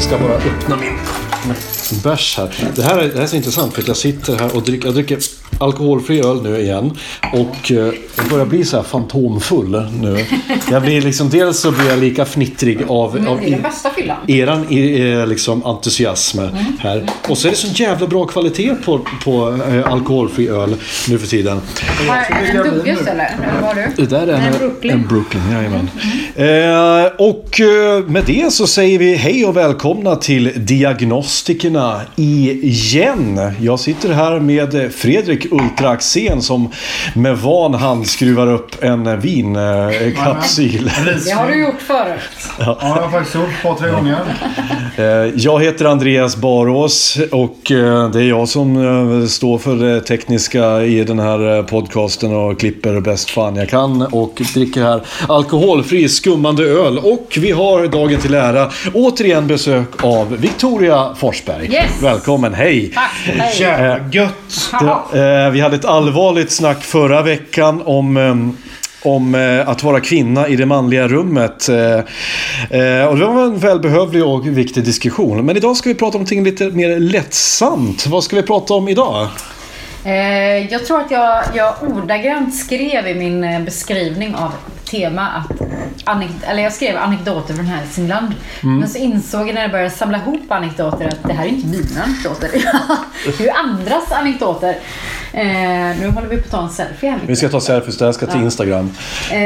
Jag ska bara öppna min bärs här. Det här är, det här är så intressant för att jag sitter här och dricker, jag dricker alkoholfri öl nu igen. Och eh, jag börjar bli så här fantomfull nu. Jag blir liksom, dels så blir jag lika fnittrig av, Men av fyllan. eran eh, liksom, entusiasm här. Och så är det så jävla bra kvalitet på, på eh, alkoholfri öl nu för tiden. En Dugges eller? Du? Det där är en, En Brooklyn. en Brooklyn, jajamän. Eh, och eh, med det så säger vi hej och välkomna till Diagnostikerna igen. Jag sitter här med Fredrik Ultra Axén som med van hand skruvar upp en vinkapsyl. Det har du gjort förut. Ja, jag har faktiskt gjort ett par, tre gånger. Eh, Jag heter Andreas Barås och eh, det är jag som eh, står för det tekniska i den här eh, podcasten och klipper bäst fan jag kan och dricker här alkoholfri skummande öl. Och vi har dagen till ära återigen besök av Victoria Forsberg. Yes. Välkommen, hej! Tack. Hej. Jävla gött. Jaha. Eh, Vi hade ett allvarligt snack förra veckan om eh, om eh, att vara kvinna i det manliga rummet. Eh, eh, och det var en välbehövlig och viktig diskussion. Men idag ska vi prata om någonting lite mer lättsamt. Vad ska vi prata om idag? Eh, jag tror att jag, jag ordagrant skrev i min eh, beskrivning av tema att anek- eller jag skrev anekdoter från Hälsingland. Mm. Men så insåg jag när jag började samla ihop anekdoter att det här är inte mina anekdoter. det är ju andras anekdoter. Eh, nu håller vi på att ta en selfie här. Vi ska ta selfies, det här ska till Instagram. Eh,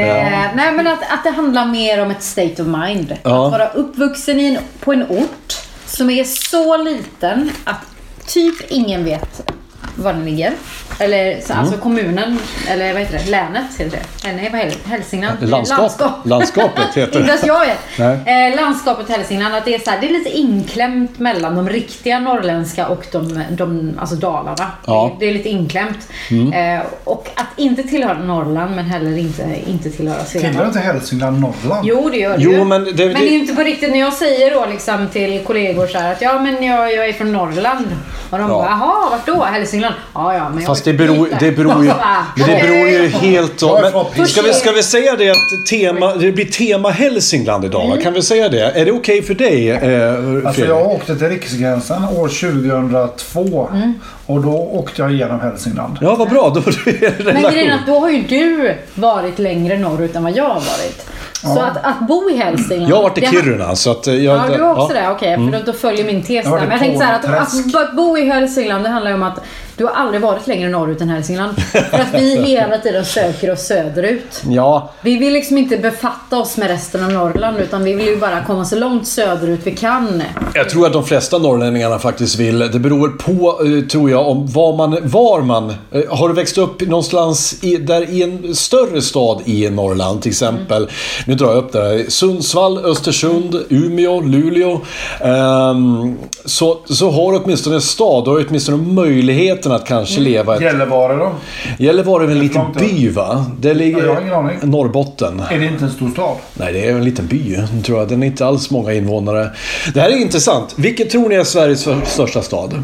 nej men att, att det handlar mer om ett state of mind. Ja. Att vara uppvuxen i en, på en ort som är så liten att typ ingen vet var den ligger. Eller så, Mm. alltså kommunen, eller vad heter det, länet heter det. Nej, vad heter det? Hälsingland? Landskap. Landskapet heter det. Inte ens jag vet. Nej. Eh, landskapet Hälsingland, att det är, så här, det är lite inklämt mellan de riktiga norrländska och de, de alltså Dalarna. Ja. Mm. Det, det är lite inklämt. Eh, och att inte tillhöra Norrland men heller inte, inte tillhöra Tillhör Svealand. inte Hälsingland Norrland? Jo, det gör det Jo, ju. men det- men det är det- inte på riktigt när jag säger då liksom till kollegor så här att ja men jag, jag är från Norrland. Och de Ja. bara jaha, vart då? Hälsingland? Ja, ja, men Fast det beror, dit där." det beror ju, men det beror ju helt om... Men ska, vi, ska vi säga det att tema, det blir tema Hälsingland idag? Mm. Kan vi säga det? Är det okej för dig, eh, Fredrik? Alltså jag åkte till Riksgränsen år 2002 Mm. Och då åkte jag igenom Hälsingland. Ja, vad bra. Då är det Men grejen är att då har ju du varit längre norrut än vad jag har varit. Så att, att bo i Hälsingland. Jag har varit i Kiruna, så att... eh, Jag, Ja, du har också ja. det. Okej, för då, då följer min tes Jag där. Men jag det tänkte så här att, att bo i Hälsingland, det handlar ju om att du har aldrig varit längre norrut än Hälsingland. För att vi hela tiden söker oss söderut. Ja, Vi vill liksom inte befatta oss med resten av Norrland utan vi vill ju bara komma så långt söderut vi kan. jag tror att de flesta norrlänningarna faktiskt vill. Det beror på, eh, tror jag, om var man... Var man eh, har du växt upp någonstans i, där i en större stad i Norrland till exempel? Nu drar jag upp det. Sundsvall, Östersund, Umeå, Luleå. ehm, så, så har du åtminstone en stad. Du har åtminstone möjligheten att kanske leva ett... Gällivare då? Gällivare är väl en liten by va? Det ligger... Ja, jag har ingen aning. Norrbotten. Är det inte en stor stad? Nej, det är en liten by, tror jag. Den är inte alls många invånare. Det här är intressant. Vilket tror ni är Sveriges största stad?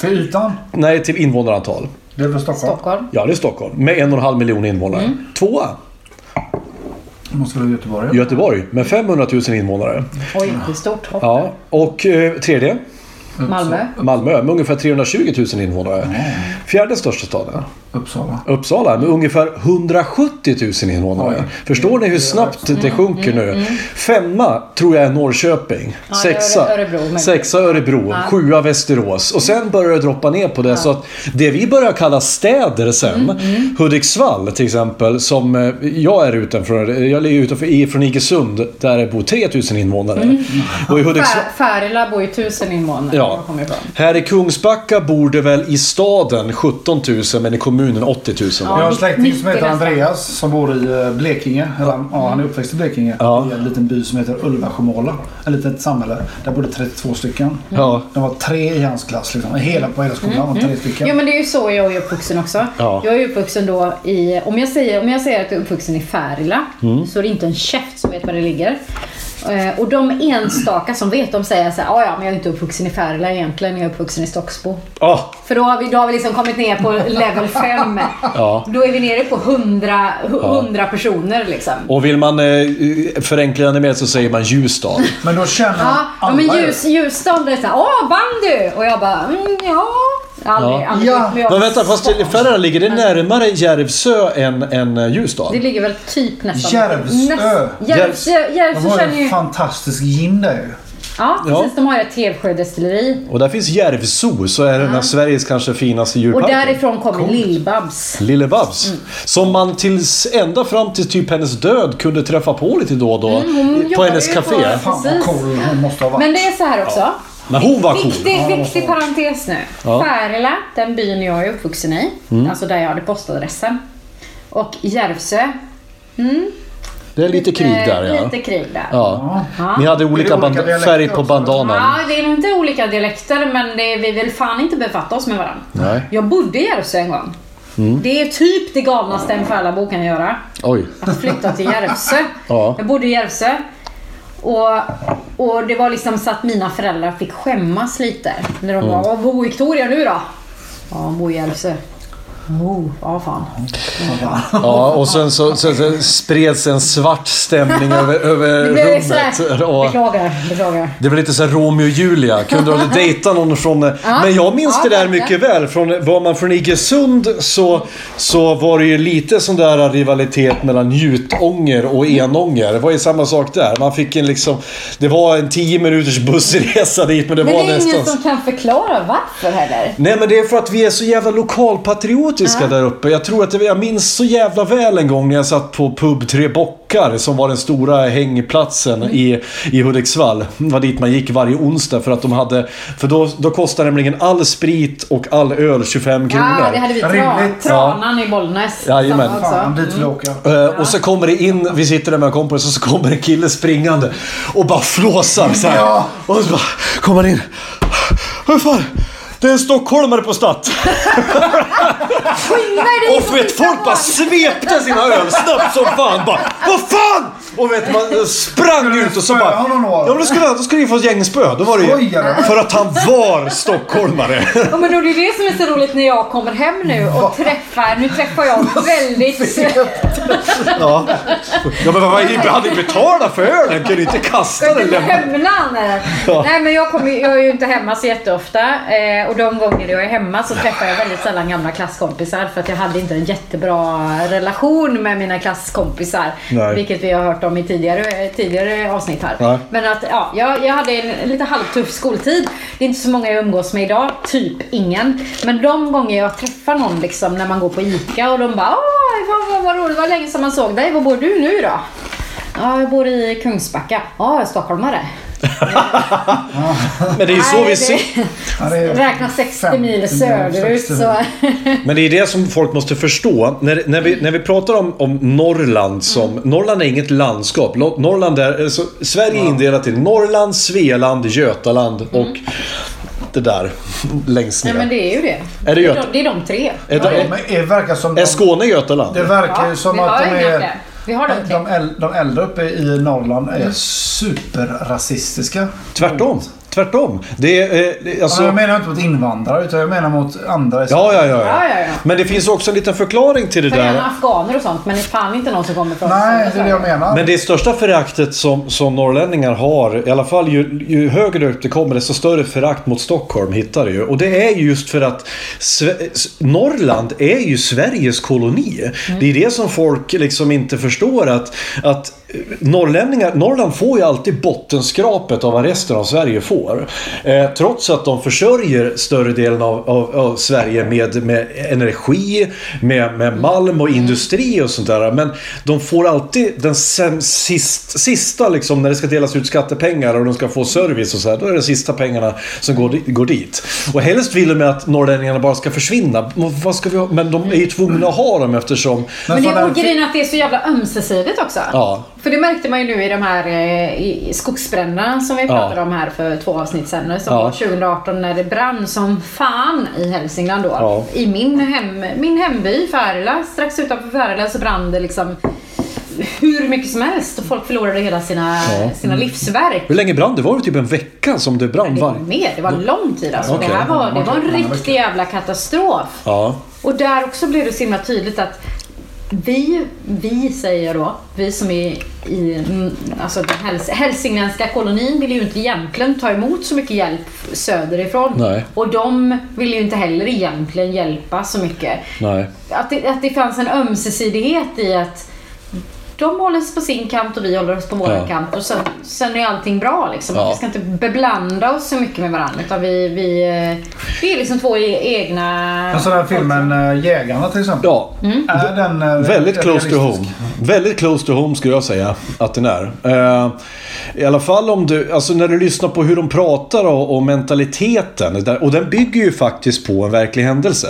Till ytan? Nej, till invånarantal. Det är väl Stockholm? Stockholm. Ja, det är Stockholm. Med en och en halv miljon invånare. Tvåa, Måste vara Göteborg. Göteborg. Med 500 000 invånare. Oj, det är stort hopp. Ja. Och eh, tredje, Malmö. Malmö med ungefär 320 000 invånare. Fjärde största staden. Uppsala. Uppsala med ungefär 170 000 invånare. Oj. Förstår ni hur snabbt det sjunker nu? Femma tror jag är Norrköping. Ja, Sexa, Öre- Örebro sexa Örebro. Sjua Västerås. Och sen börjar det droppa ner på det. Så att det vi börjar kalla städer sen. Mm, Hudiksvall till exempel. Som eh, jag är utanför. Jag ligger utanför i- från Iggesund. Där det bor 3000 invånare. Mm. Och i Hudiksvall... Fär- Färila bor ju tusen invånare. Ja. Här i Kungsbacka bor det väl i staden 17 000 men i kommunen 80 000. Ja. Jag har en släkting som heter. Andreas som bor i eh, Blekinge. Eller, ja, han är uppväxt i Blekinge. Ja. I en liten by som heter Ulvasjömåla. Ett litet samhälle. Där bodde 32 stycken. Ja. Det var tre i hans klass. Liksom. Hela, på hela skolan var tre stycken. Jo men det är ju så jag är uppvuxen också. Ja. Jag är uppvuxen då i, om jag säger, om jag säger att jag är uppvuxen i Färila Mm. så är det inte en käft som vet var det ligger. Eh, Och de enstaka som vet, de säger så här, "Ja, ja men jag är inte uppvuxen i Färila egentligen, jag är uppvuxen i Stocksbo. Ah, För då har vi, då har vi liksom kommit ner på level 5. Ja. Då är vi nere på 100, 100 personer liksom. och vill man eh, förenkla det mer så säger man Ljusdal. Men då känner Ja, ja alla men ljus, Ljusdal, det är såhär, åh bandy! Och jag bara, mm, ja. Aldrig, Ja. aldrig Ja. Men vänta, fast. Färila ligger det närmare Järvsö än, än eh, Ljusdal? Det ligger väl typ nästan... Järvsö. Näst- Järvsö, De Järvsö har ju en fantastisk gin där ju. Ja, Ja. precis. De har ju ett Tevsjö destilleri. Och där finns Järvsö, så är den här Sveriges kanske finaste Och djurpark. därifrån kommer Lill-Babs. Lille Babs. Mm. Som man tills ända fram till typ hennes död kunde träffa på lite då och då. Mm, på hennes café. på- Fan vad cool hon måste ha varit. Men det är så här också. Men hon var cool. Viktig, viktig parentes nu. Ja. Färila, den byn jag är uppvuxen i. Mm. Alltså där jag hade postadressen. Och Järvsö. Det är lite krig där ja. Lite krig där. ja. Ja. Ni hade olika, olika färg på också? bandanan. Ja, det är nog inte olika dialekter men det, vi vill fan inte befatta oss med varandra. Nej. Jag bodde i Järvsö en gång. Det är typ det galnaste en Färlabo kan göra. Oj. Att flytta till Järvsö. Ja. Jag bodde i Järvsö. Och, och det var liksom så att mina föräldrar fick skämmas lite. När de var, var bor Victoria nu då? Ja, hon bor i Järvsö. Oh, ja fan. Ja, och sen så, så, så spreds en svart stämning över, över Det blev sådär. rummet. Och Beklagar, beklagar. det var lite så Romeo och Julia. Kunde du dejta någon från... Men jag minns Ja, det där mycket väl. Från, var man från Iggesund så, så var det ju lite sån där rivalitet mellan Njutånger och Enånger. Det var ju samma sak där. Man fick en liksom... Det var en 10 minuters bussresa dit men det Men var det är nästan... ingen som kan förklara varför heller. Nej men det är för att vi är så jävla lokalpatriotiska där uppe. Jag tror att det, jag minns så jävla väl en gång när jag satt på pub Tre Bockar som var den stora hängplatsen i, i Hudiksvall. Det var dit man gick varje onsdag för att de hade... För då, då kostade nämligen all sprit och all öl 25 kronor. Ja, det hade vi. Rimligt. tranan i Bollnäs. Jajamän. Fan, dit vill. Eh, Och så kommer det in, vi sitter där med en kompis och så kommer en kille springande och bara flåsar så här. Ja. Och så bara kommer han in. Vad fan? Det är en stockholmare på Statt. Och vet, folk bara svepte sina öl snabbt som fan. Bara, Vad fan! Och vet man sprang ut och så bara... Ja men då skulle, då skulle ni få ett gängspö. Då var det ju... För att han var stockholmare. Ja, men då, det är det som är så roligt när jag kommer hem nu och träffar, nu träffar jag väldigt... Ja. Ja men vad jag hade betalat för ölen. Kunde inte kasta den. lämna-. Ja. Nej men jag, kommer, jag är ju inte hemma så jätteofta. Eh, och de gånger jag är hemma så träffar jag väldigt sällan gamla klasskompisar. För att jag hade inte en jättebra relation med mina klasskompisar. Nej. Vilket vi har hört om i tidigare, tidigare avsnitt här. Nej. Men att ja, jag, jag hade en lite halvtuff skoltid. Det är inte så många jag umgås med idag. Typ ingen. Men de gånger jag träffar någon liksom när man går på ICA och de bara Åh, vad, vad, vad roligt, vad länge sedan man såg dig. Var bor du nu då? Ja, jag bor i Kungsbacka. Ja, jag är stockholmare. Men det är ju så vi det- ser... Det är Räkna 60 mil 50 söderut 60 så... Men det är det som folk måste förstå. När, när, vi, när vi pratar om, om Norrland som... Mm. Norrland är inget landskap. Norrland är... Alltså, Sverige är indelat i Norrland, Svealand, Götaland och det där längst ner. Nej men det är ju det. Är det är Göte- de, det är de tre. Är Ja, det- men det verkar som Är de, Skåne Götaland? Det verkar ju Ja, som att de är... Vi har de. De, äl, de äldre uppe i Norrland är superrasistiska. Tvärtom. Tvärtom. Det är, eh, alltså, Ja, jag menar inte mot invandrare utan jag menar mot andra ja, ja, ja, Ja, ja. ja, ja. Men det finns också en liten förklaring till det För där. afghaner och sånt men det är fan inte någon som kommer från Nej, det är det jag menar. Men det största föraktet som, som norrlänningar har, i alla fall ju, ju högre upp det kommer desto större förakt mot Stockholm hittar du ju. Och det är ju just för att Sve- Norrland är ju Sveriges koloni. Det är det som folk liksom inte förstår att, att norrlänningar, Norrland får ju alltid bottenskrapet av vad resten av Sverige får. Eh, trots att de försörjer större delen av, av, av Sverige med, med energi, med, med malm och industri och sånt där. Men de får alltid den säm- sist, sista, liksom, när det ska delas ut skattepengar och de ska få service och så här, då är det sista pengarna som går, går dit. Och helst vill de att norrlänningarna bara ska försvinna. Men Vad ska vi ha? Men de är ju tvungna att ha dem eftersom... Men det är grejen att det är så jävla ömsesidigt också. Ja. För det märkte man ju nu i de här eh, i skogsbränderna som vi pratade om här för två avsnitt sedan. Som Ja. var 2018 när det brann som fan i Hälsingland då. Ja. I min, hem, min hemby Färila, strax utanför Färila så brann det liksom hur mycket som helst och folk förlorade hela sina, Ja. sina livsverk. Hur länge brann det? Var det typ en vecka som det brann? Det var mer, det var lång tid alltså. Okej. Det här var, det var en riktig jävla katastrof. Ja. Och där också blev det så himla tydligt att vi, vi säger då, vi som är i mm, alltså den häls hälsingländska kolonin vill ju inte egentligen ta emot så mycket hjälp söderifrån. Nej. Och de vill ju inte heller egentligen hjälpa så mycket. Nej. Att det, att det fanns en ömsesidighet i att de håller sig på sin kant och vi håller oss på vår Ja. kant och sen, sen är allting bra liksom. Ja. Vi ska inte beblanda oss så mycket med varandra utan vi, vi, eh, vi är liksom två e- egna... Alltså den filmen äh, Jägarna till exempel. Ja. Är den äh, Väldigt close to home. Väldigt close to home skulle jag säga att den är. Eh, I alla fall om du, alltså när du lyssnar på hur de pratar och, och mentaliteten. där- Och den bygger ju faktiskt på en verklig händelse.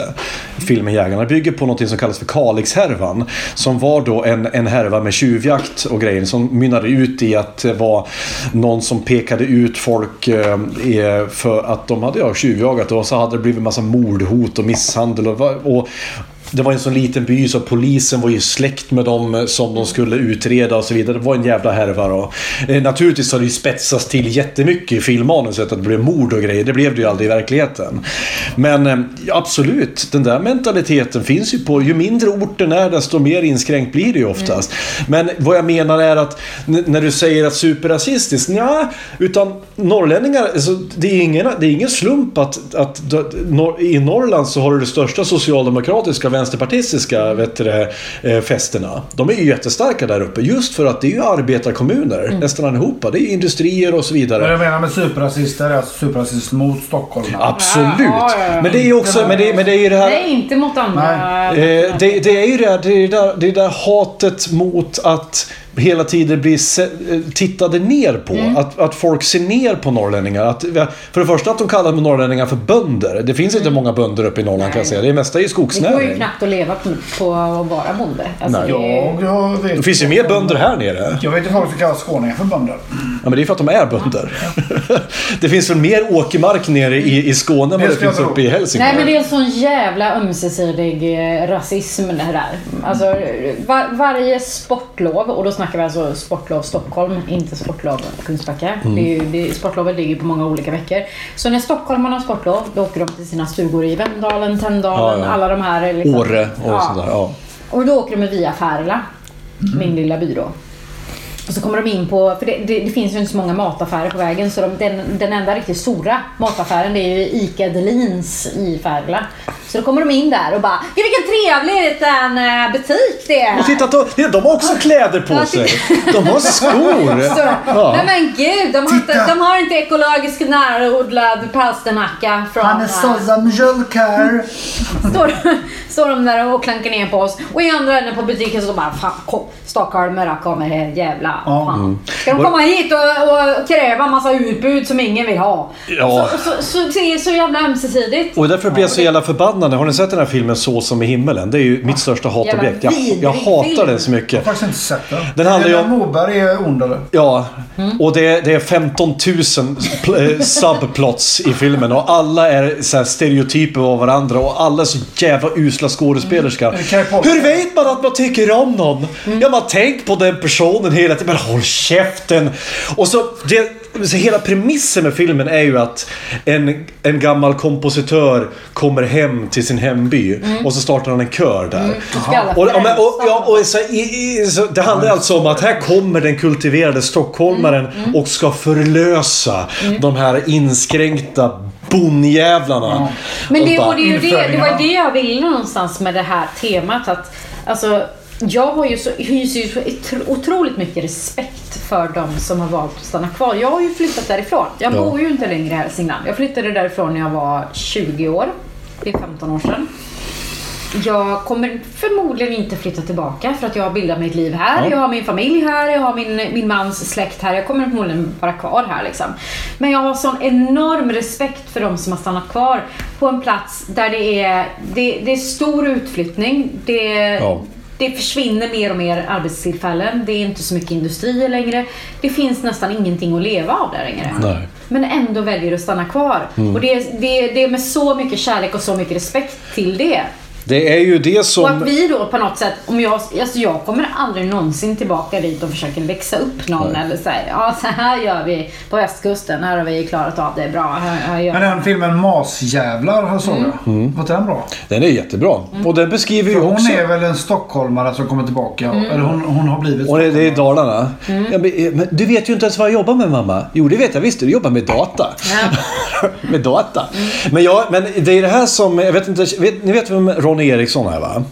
Filmen Jägarna bygger på något som kallas för Kalixhärvan. Som var då en, en härva med tjuvjakt och grejer som mynnade ut i att det var någon som pekade ut folk eh, för att de hade ja, tjuvjagat och så hade det blivit massa mordhot och misshandel och, och det var en så liten by så polisen var ju släkt med dem eh, som de skulle utreda och så vidare. Det var en jävla härva då. Eh, naturligtvis har det ju spetsats till jättemycket i filmmanuset att det blev mord och grejer. Det blev det ju aldrig i verkligheten. Men eh, absolut, den där mentaliteten finns ju på... Ju mindre orten är desto mer inskränkt blir det ju oftast. Men vad jag menar är att när du säger att superrasistiskt, ja, utan norrlänningar, alltså, det, är ingen, det är ingen slump att, att, att nor- i Norrland så har du det största socialdemokratiska vänsterpartistiska vet du, eh, festerna. De är ju jättestarka där uppe just för att det är ju arbetarkommuner nästan allihopa. Det är ju industrier och så Men vidare. jag menar med superrasister är alltså superrasist mot Stockholm. Absolut. Ja, ja, ja. Men det är ju också, men det, men det är ju det här... Nej, inte mot andra. Eh, det, det är ju det, här- det, är det, där, det är det där hatet mot att hela tiden bli se, eh, tittade ner på. Mm. Att, att folk ser ner på norrlänningar. Att, för det första att de kallar norrlänningar för bönder. Det finns inte många bönder uppe i Norrland kan jag säga. Det mesta är ju Det går ju skogsnäring. knappt att leva på, att vara bonde. Alltså, Nej. det är- Jag, jag vet Det finns ju mer bönder här nere. Jag vet ju folk som kallar skåningar för bönder. Ja, men det är för att de är bönder. det finns väl mer åkermark nere i, i Skåne än vad Det finns tro. uppe i Hälsingland. Nej men det är en sån jävla ömsesidig eh, rasism det här. Alltså var, varje sportlov, och då snackar vi alltså sportlov Stockholm, inte sportlov Kungsbacka. Mm. Det är ju, det, sportlovet ligger på många olika veckor. Så när stockholmarna har sportlov, då åker de till sina stugor i Vemdalen, Tänndalen, Ja, ja. alla de här. Liksom. Åre och Ja. sådär. Ja. Och då åker de via Färila, min lilla by då. Och så kommer de in på, för det, det, det finns ju inte så många mataffärer på vägen så de, den, den enda riktigt stora mataffären det är ju ICA Delins i Färila. Så då kommer de in där och bara "Gud, vilken trevlig liten eh, butik det är! Och titta, de, de har också kläder på sig. De har skor. Så, Ja. Nej men gud, de har, inte, de har inte ekologisk närodlad palsternacka från... Han är eh, sådza mjölk här. Står, står de där och klankar ner på oss. Och i andra änden på butiken så bara fan kom, stockholmare kommer här jävla Ja. fan. Ska de komma hit och, och kräva massa utbud som ingen vill ha? Ja. Så, så, så, så, är så jävla ömsesidigt. Och därför blir jag så jävla förbannad. Har ni sett den här filmen Så som i himmelen? Det är ju mitt största hatobjekt. Jag, jag hatar den så Jag har mycket. faktiskt inte sett den. Den handlar ju om- Moberg är ond eller? Ja, Mm. och det, det är 15 000 pl- eh, subplots i filmen och alla är så här stereotyper av varandra och alla är så jävla usla skådespelerskor. Mm. Hur vet man att man tycker om någon? Mm. Ja, man tänker på den personen hela tiden. Men håll käften! Och så, det, så hela premissen med filmen är ju att en, en gammal kompositör kommer hem till sin hemby och så startar han en kör där. Då ska alla Och, och, men- och, frälsa ja, honom. och så, i, i, så, det handlar alltså om att här kommer den kultiverade stockholmaren Mm, och ska förlösa de här inskränkta bonnjävlarna. Men det, Och det, det, det var det jag ville någonstans med det här temat. Att, alltså, jag har ju så, hyser ju så otro- otroligt mycket respekt för de som har valt att stanna kvar. Jag har ju flyttat därifrån. Jag Ja. bor ju inte längre i Hälsingland. Jag flyttade därifrån när jag var 20 år. Det är 15 år sedan. Jag kommer förmodligen inte flytta tillbaka för att jag har bildat mitt liv här. Ja. Jag har min familj här, jag har min, min mans släkt här. Jag kommer förmodligen vara kvar här liksom. Men jag har sån enorm respekt för de som har stannat kvar på en plats där det är, det, det är stor utflyttning. Det, Ja. Det försvinner mer och mer arbetstillfällen. Det är inte så mycket industrier längre. Det finns nästan ingenting att leva av där längre. Nej. Men ändå väljer att stanna kvar. Och det, det, det är med så mycket kärlek och så mycket respekt till det. Det är ju det Och som... att vi då på något sätt, om jag, alltså jag kommer aldrig någonsin tillbaka dit och försöka läxa upp någon Nej. eller säga ja så här gör vi på västkusten, här har vi klarat av det bra. Här, här gör Men den filmen Masjävlar har såg jag. Mm. Var den bra? Den är jättebra. Och den beskriver ju För hon också... är väl en stockholmare som kommer tillbaka. Mm. Eller hon, hon har blivit Och det, är i. Dalarna. Mm. Ja, men, eh, men du vet ju inte ens vad jag jobbar med mamma. Jo, det vet jag visst. Du jobbar med data. med data. Men, jag, men det är det här som... Jag vet inte, vet, ni vet vem Ronny Eriksson är va?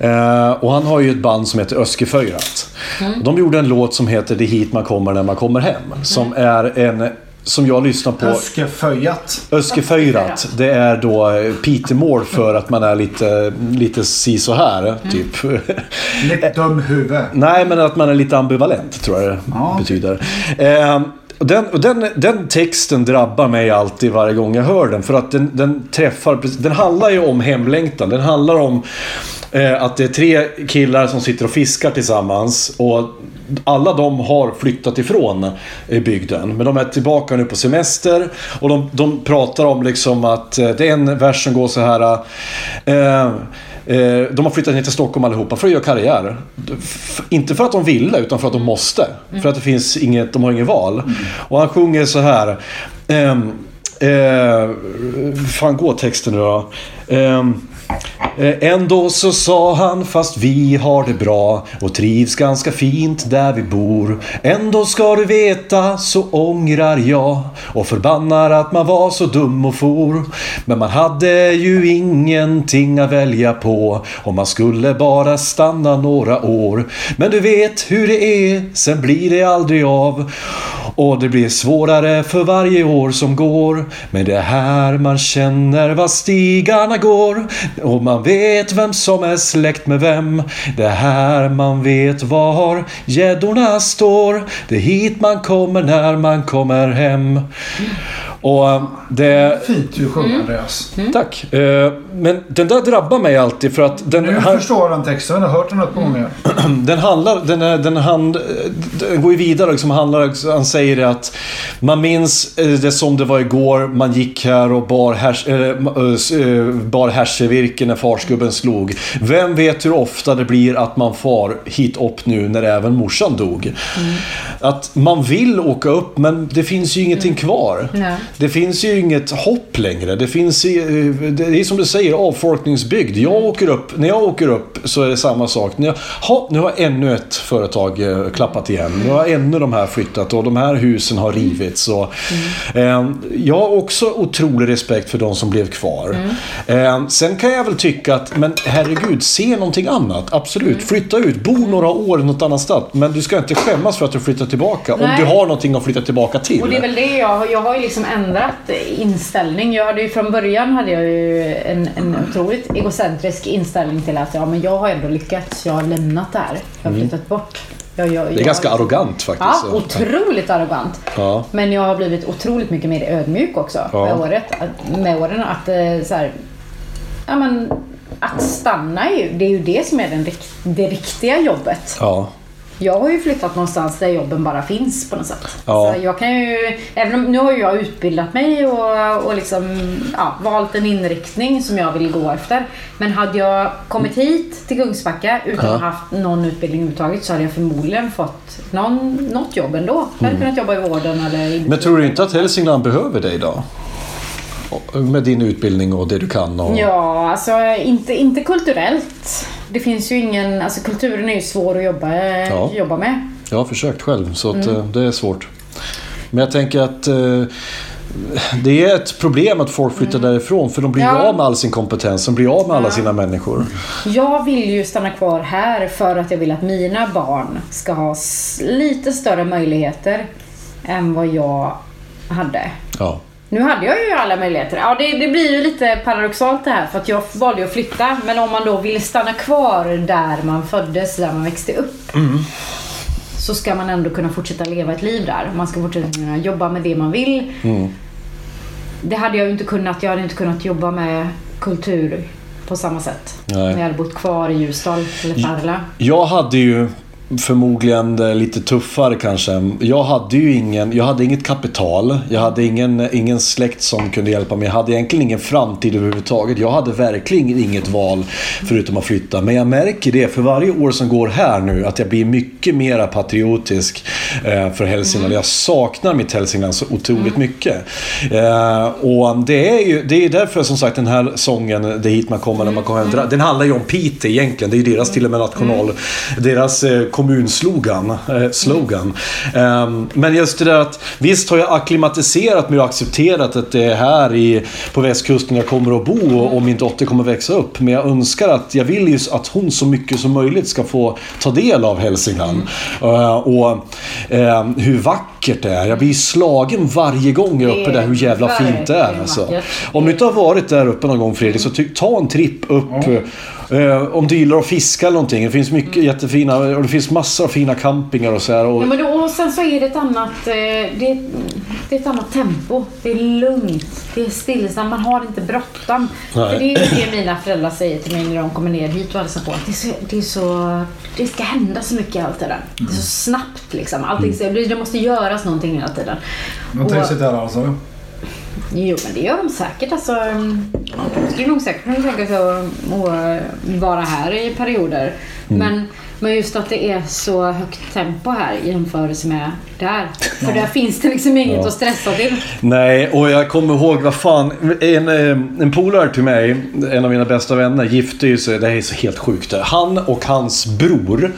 Eh, och han har ju ett band som heter Öskeföjrat. Och De gjorde en låt som heter Det är hit man kommer när man kommer hem. Som är en... Som jag lyssnar på. Öskeföjat. Öskeföjrat, det är då eh, Pitemål för att man är lite, lite si så här typ. Lite dum huvud. Nej, men att man är lite ambivalent tror jag det Ja. betyder. Eh, och den, och den, den texten drabbar mig alltid varje gång jag hör den. För att den, den träffar... Den handlar ju om hemlängtan. Den handlar om eh, att det är tre killar som sitter och fiskar tillsammans. Och alla de har flyttat ifrån eh, bygden. Men de är tillbaka nu på semester. Och de, de pratar om liksom att eh, det är en vers som går så här. Eh, de har flyttat ner till Stockholm allihopa för att göra karriär. Inte för att de ville, utan för att de måste. För att det finns inget, de har inget val. Och han sjunger så här. ehm, Eh, fan går texten nu då? Eh, Eh, ändå så sa han fast vi har det bra och trivs ganska fint där vi bor. Ändå ska du veta så ångrar jag och förbannar att man var så dum och for. Men man hade ju ingenting att välja på och man skulle bara stanna några år. Men du vet hur det är, sen blir det aldrig av. Och det blir svårare för varje år som går. Men det är här man känner var stigarna går. Och man vet vem som är släkt med vem. Det är här man vet var gäddorna står. Det är hit man kommer när man kommer hem. Och eh, det... Fint du sjunger Andreas. Tack. Eh, Men den där drabbar mig alltid för att den... Nu han- förstår den texten. Jag har hört den ett par gånger. den handlar, den, är, den, hand, den går ju vidare liksom, handlar, han säger det att man minns eh, det som det var igår, man gick här och bar, härs, bar härsevirke när farsgubben slog. Vem vet hur ofta det blir att man far hit upp nu när även morsan dog. Att man vill åka upp men det finns ju ingenting kvar. Nej. Det finns ju inget hopp längre. Det finns ju- det är som du säger, avfolkningsbygd. Jag åker upp, när jag åker upp så är det samma sak. När jag, ha, nu har ännu ett företag eh, klappat igen. Nu har ännu de här flyttat och de här husen har rivits. Och, eh, jag har också otrolig respekt för de som blev kvar. Eh, sen kan jag väl tycka att, men herregud, se någonting annat. Absolut, flytta ut, bo några år något annanstans. Men du ska inte skämmas för att du flyttar tillbaka. Om Nej. du har någonting att flytta tillbaka till. Och det är väl det jag. Jag har ju liksom ändrat inställning. Jag hade ju från början hade jag ju en, en otroligt egocentrisk inställning till att ja, men jag har ändå lyckats. Jag har lämnat det här. Jag har flyttat bort. Jag, jag, Mm. Det är ganska arrogant faktiskt. Ja, otroligt arrogant. Ja. Men jag har blivit otroligt mycket mer ödmjuk också Ja. med, året, med åren. Att, eh, så här, ja, men, att stanna är ju, det är ju det som är den, det riktiga jobbet. Ja. Jag har ju flyttat någonstans där jobben bara finns på något sätt. Ja. Så jag kan ju, även om, nu har jag utbildat mig och, och liksom, ja, valt en inriktning som jag vill gå efter. Men hade jag kommit hit till Kungsbacka utan Ja. att ha haft någon utbildning överhuvudtaget så hade jag förmodligen fått någon, något jobb ändå. Jag hade kunnat jobba i vården eller i Mm. Men tror du inte att Hälsingland behöver dig då? Med din utbildning och det du kan och... Ja, alltså inte, inte kulturellt. Det finns ju ingen, alltså kulturen är ju svår att jobba, Ja. jobba med. Jag har försökt själv så att, Mm. eh, det är svårt. Men jag tänker att eh, det är ett problem att folk flyttar därifrån för de blir Mm. Ja. av med all sin kompetens. De blir av med alla sina människor. Jag vill ju stanna kvar här för att jag vill att mina barn ska ha lite större möjligheter än vad jag hade. Ja. Nu hade jag ju alla möjligheter. Ja, det, det blir ju lite paradoxalt det här för att jag valde att flytta. Men om man då vill stanna kvar där man föddes, där man växte upp. Så ska man ändå kunna fortsätta leva ett liv där. Man ska fortsätta kunna jobba med det man vill. Det hade jag ju inte kunnat. Jag hade inte kunnat jobba med kultur på samma sätt. Nej. Om jag hade bott kvar i Ljusdal eller Färila. Jag hade ju förmodligen det lite tuffare kanske. Jag hade ju ingen, jag hade inget kapital. Jag hade ingen, ingen släkt som kunde hjälpa mig. Jag hade egentligen ingen framtid överhuvudtaget. Jag hade verkligen inget val förutom att flytta. Men jag märker det för varje år som går här nu att jag blir mycket mer patriotisk eh, för Hälsingland. Jag saknar mitt Hälsingland så otroligt mycket. Eh, och det är ju det är därför som sagt den här sången, Det är hit man kommer när man kommer hem. Den handlar ju om Piteå egentligen. Det är ju deras till och med national, deras eh, kommunslogan. Eh, slogan. Ehm, men just det där att visst har jag akklimatiserat mig och accepterat att det är här i, på västkusten jag kommer att bo och, och min dotter kommer växa upp. Men jag önskar att, jag vill ju att hon så mycket som möjligt ska få ta del av Hälsingland. Eh, och ehm, hur vackert det är. Jag blir slagen varje gång jag är uppe Det är där hur jävla fint det är. Alltså. vackert. Om du inte har varit där uppe någon gång Fredrik, så ta en tripp upp. Eh, om du gillar att fiska eller någonting. Det finns mycket jättefina, och det finns massor av fina campingar och så här. Och, Ja, men då, och sen så är det ett annat, eh, det, är- det är ett annat tempo. Det är lugnt. Det är stillsamt. Man har inte bråttom. För det är ju det mina föräldrar säger till mig när de kommer ner hit och hälsar på. Att det, är så, det, är så, det ska hända så mycket hela tiden. Det är så snabbt liksom. Allting, så- det, det måste göras någonting hela tiden. De trivs inte här alltså? Jo, men det gör de säkert. Alltså, de skulle nog säkert kunna tänka sig att att vara här i perioder. Men, men just att det är så högt tempo här i jämförelse med där. För där finns det liksom inget Ja. att stressa till. Nej, och jag kommer ihåg vad fan. En, eh, en polare till mig, en av mina bästa vänner, gifte ju sig. Det här är så helt sjukt. Han och hans bror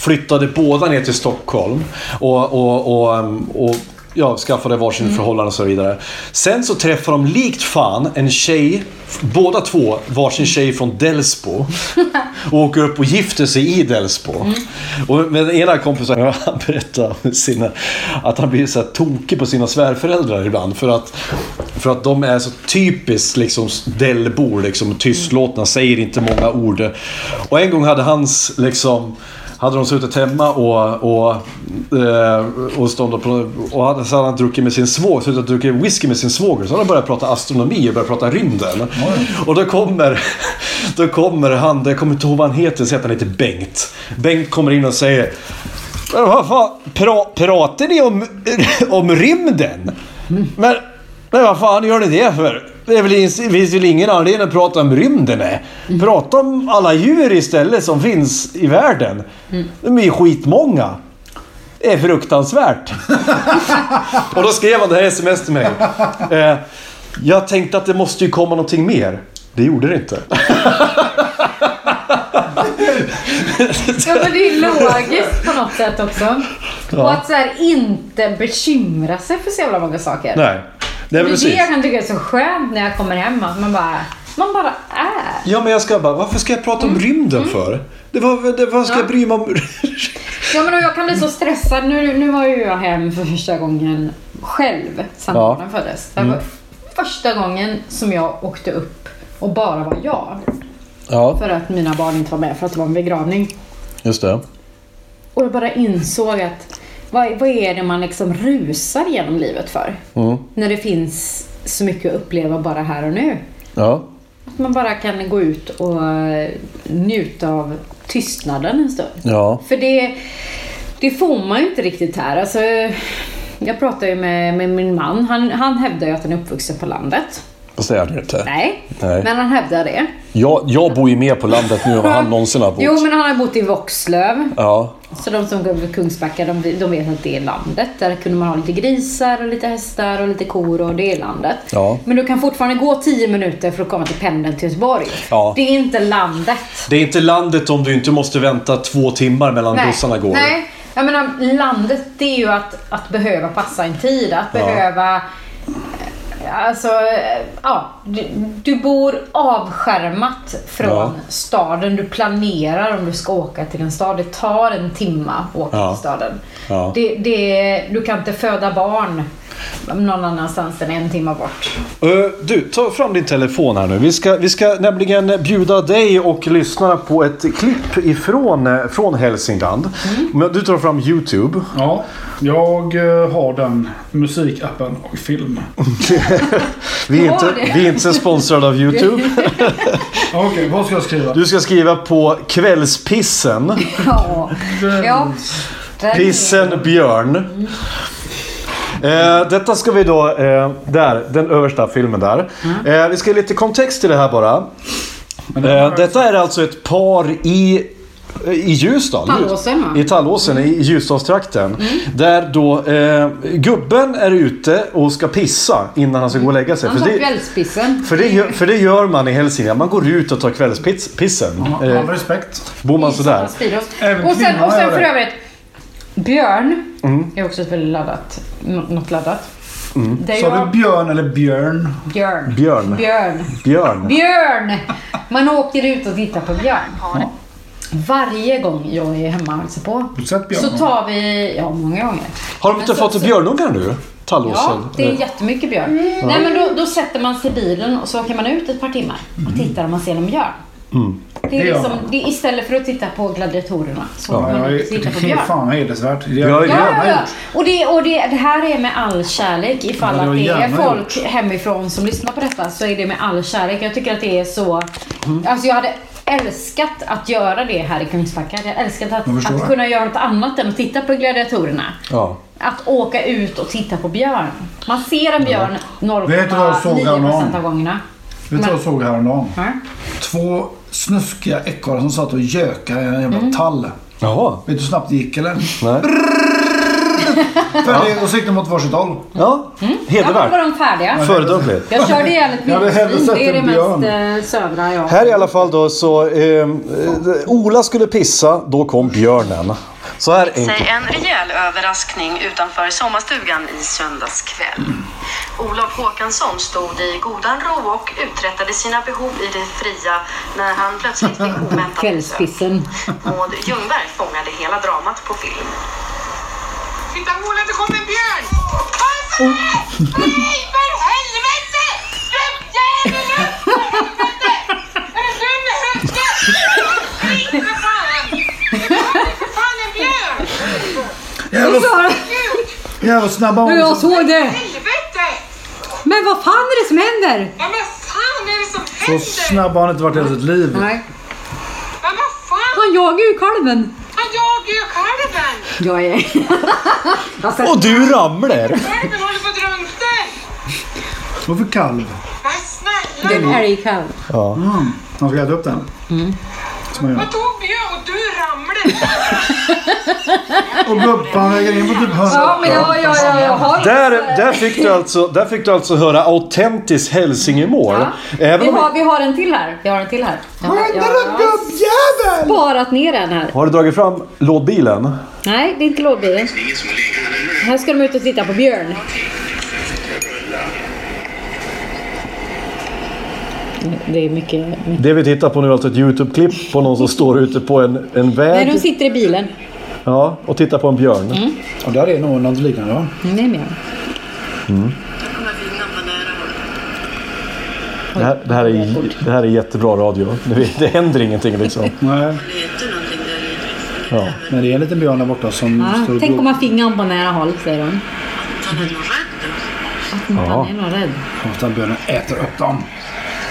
flyttade båda ner till Stockholm. Och, och, och, och ja, skaffade varsin förhållande och så vidare. Sen så träffade de likt fan en tjej, båda två, varsin tjej från Delsbo. Och åker upp och gifter sig i Delsbo. Och med den ena kompisen, han om sina, att han blir så här tokig på sina svärföräldrar ibland. För att, för att de är så typiskt liksom Dellbor, liksom tystlåtna, säger inte många ord. Och en gång hade hans liksom hade de suttit hemma och, och, eh, och stått på, och hade, så hade han druckit med sin svåger, suttit och druckit whisky med sin svåger. Så hade han börjat prata astronomi och börjat prata rymden. Och då kommer, då kommer han, jag kommer inte ihåg vad han heter, så heter han heter Bengt. Bengt kommer in och säger "Men vad fan, pra, pratar ni om, om rymden? Men, men vad fan gör ni det för? Det är väl, finns väl ingen anledning att prata om rymden? Nej. Prata om alla djur istället som finns i världen. De är ju skitmånga. Det är fruktansvärt. Och då skrev han det här sms till mig. Eh, jag tänkte att det måste ju komma någonting mer. Det gjorde det inte. Ja, men det är logiskt på något sätt också. Och att så här, inte bekymra sig för så jävla många saker. Nej. Det är det precis. jag kan tycka är så skönt när jag kommer hem. Att man bara, man bara är. Ja, men jag ska bara, varför ska jag prata om rymden för? Det var, det, vad ska Ja. jag bry mig om? Ja men jag kan bli så stressad. Nu, nu var ju jag hem för första gången själv Ja. barnen föddes. Det var första gången som jag åkte upp och bara var jag. Ja, För att mina barn inte var med för att det var en begravning. just det. Och jag bara insåg att vad, vad är det man liksom rusar genom livet för? Mm. När det finns så mycket att uppleva bara här och nu. Ja. Att man bara kan gå ut och njuta av tystnaden en stund. Ja. För det, Det får man ju inte riktigt här. Alltså, jag pratar ju med, med min man. Han, han hävdar ju att han är uppvuxen på landet. Fast det är det inte. Nej, Nej. men han hävdar det. Jag, jag bor ju mer på landet nu än vad han någonsin har bott. Jo, men han har bott i Våxlöv. Ja. Så de som går över Kungsbacka, de, de vet att det är landet. Där kunde man ha lite grisar och lite hästar och lite kor och det är landet. Ja. Men du kan fortfarande gå 10 minuter för att komma till pendeln till Göteborg. Ja. Det är inte landet. Det är inte landet om du inte måste vänta två timmar mellan bussarna går. Nej. Jag menar, landet det är ju att, att behöva passa en tid. Att Ja. behöva... Alltså, ja. Du, du bor avskärmat från Ja. staden. Du planerar om du ska åka till en stad. Det tar en timma att åka Ja. till staden. Ja. Det, det, du kan inte föda barn någon annanstans än en timme bort. Ö, Du, ta fram din telefon här nu. Vi ska, vi ska nämligen bjuda dig och lyssnarna på ett klipp ifrån eh, från Hälsingland. Mm. Men Du tar fram YouTube. Ja, jag eh, har den musikappen och film. Vi är, inte, vi är inte sponsrade av YouTube. Okej, vad ska jag skriva? Du ska skriva på kvällspissen. Ja. ja. Pissen Björn. Eh, detta ska vi då, eh, där, den översta filmen där. Mm. Eh, vi ska ge lite kontext till det här bara. Eh, detta är alltså ett par i i Ljusdal. Tallåsen? I Tallåsen, i Ljusdalstrakten. Mm. Där då eh, gubben är ute och ska pissa innan han ska gå och lägga sig. Han För tar det, kvällspissen. för, det gör, för det gör man i Hälsingland. Man går ut och tar kvällspissen. All Eh, respekt. bor man sådär. Och sen, och sen för det. övrigt. Björn Mm. är också ett väldigt laddat. nå- Något laddat. Det är Sa jag- du björn eller björn? Björn. Björn. Björn. Björn. Björn! Man åker ut och tittar på björn. Varje gång jag är hemma och hälsar på så tar vi, ja många gånger. Har de inte så- fått så- björnungar nu? Tallåsen? Ja, det är jättemycket björn. Nej men då, då sätter man sig i bilen och så åker man ut ett par timmar och tittar om man ser någon björn. Det är Mm. Det gör liksom, det är istället för att titta på gladiatorerna så Ja, Ja, man jag- tittar på det är björn. fan hedersvärt. Det Ja, är ja. Ja, ja. gjort. Och, det, och det, det här är med all kärlek. Ifall Ja, det att det är folk hemifrån som lyssnar på detta så är det med all kärlek. Jag tycker att det är så... Mm. Alltså jag hade älskat att göra det här i Kungsbacka. Jag hade älskat att, att kunna göra något annat än att titta på gladiatorerna. Ja. Att åka ut och titta på björn. Man ser en björn såg 0,9% häromdagen? av gångerna. Vet du vad jag såg häromdagen? Ja. Två snuskiga ekorrar som satt och gökade i en jävla Mm. tall. Jaha. Vet du hur snabbt det gick eller? Nej. Färdig och så gick de åt varsitt håll. Ja, Ja, då var hedervärt. de färdiga. Föredömligt. Jag körde ihjäl ett vildsvin. Det är det mest björn. eh, södra jag Här i alla fall då så... Eh, eh, Ola skulle pissa, då kom björnen. Så här sig enkelt. en rejäl överraskning utanför sommarstugan i söndags kväll. Olof Håkansson stod i godan ro och uträttade sina behov i det fria när han plötsligt fick oväntat. Kvällspissen. Maud Ljungberg fångade hela dramat på film. Titta Ola, det kommer en björn! Varför? Nej, för helvete! Gubbjävel! Helvete! Är du dum i huvudet? Skit för fan! Det kommer för fan en björn! Jävla, jävla snabba hon. Jag såg det! Men vad fan är det som händer? Ja men fan är det som Så händer? snabb har han inte varit i hela sitt liv. Nej. Ja men fan! Han jagar ju kalven. Han jagar ju kalven! Jag är... alltså, Och du ramlar! Kalven håller på att drunkna! Varför kalv? Men det är snälla! en älgkalv. Mm. Han ska äta upp den. Som man gör. Vad tog björn och du ramlade? Och gubbfan väger in på typ 100. Ja, men jag, jag, jag, jag har... Där, där, fick du alltså, där fick du alltså höra autentiskt hälsingemål. Ja. Vi har, vi har en till här. Vi har en till här. Jag har, jag sparat ner den här. har du dragit fram lådbilen? Nej, det är inte lådbilen. Här ska de ut och titta på björn. Det är mycket... mycket. Det vi tittar på nu är alltså ett YouTube-klipp på någon som står ute på en, en Nej, väg de sitter i bilen. ja, och tittar på en björn. Och där är nog något liknande va? Mm, det är björn. Det här, det, här är, det här är jättebra radio. Det, det händer ingenting liksom. Nej. Ja. Men det är en liten björn där borta som Ja, och tänk om man fick honom på nära håll, säger de. Att Ja. är nog rädd. Och den björnen äter upp dem.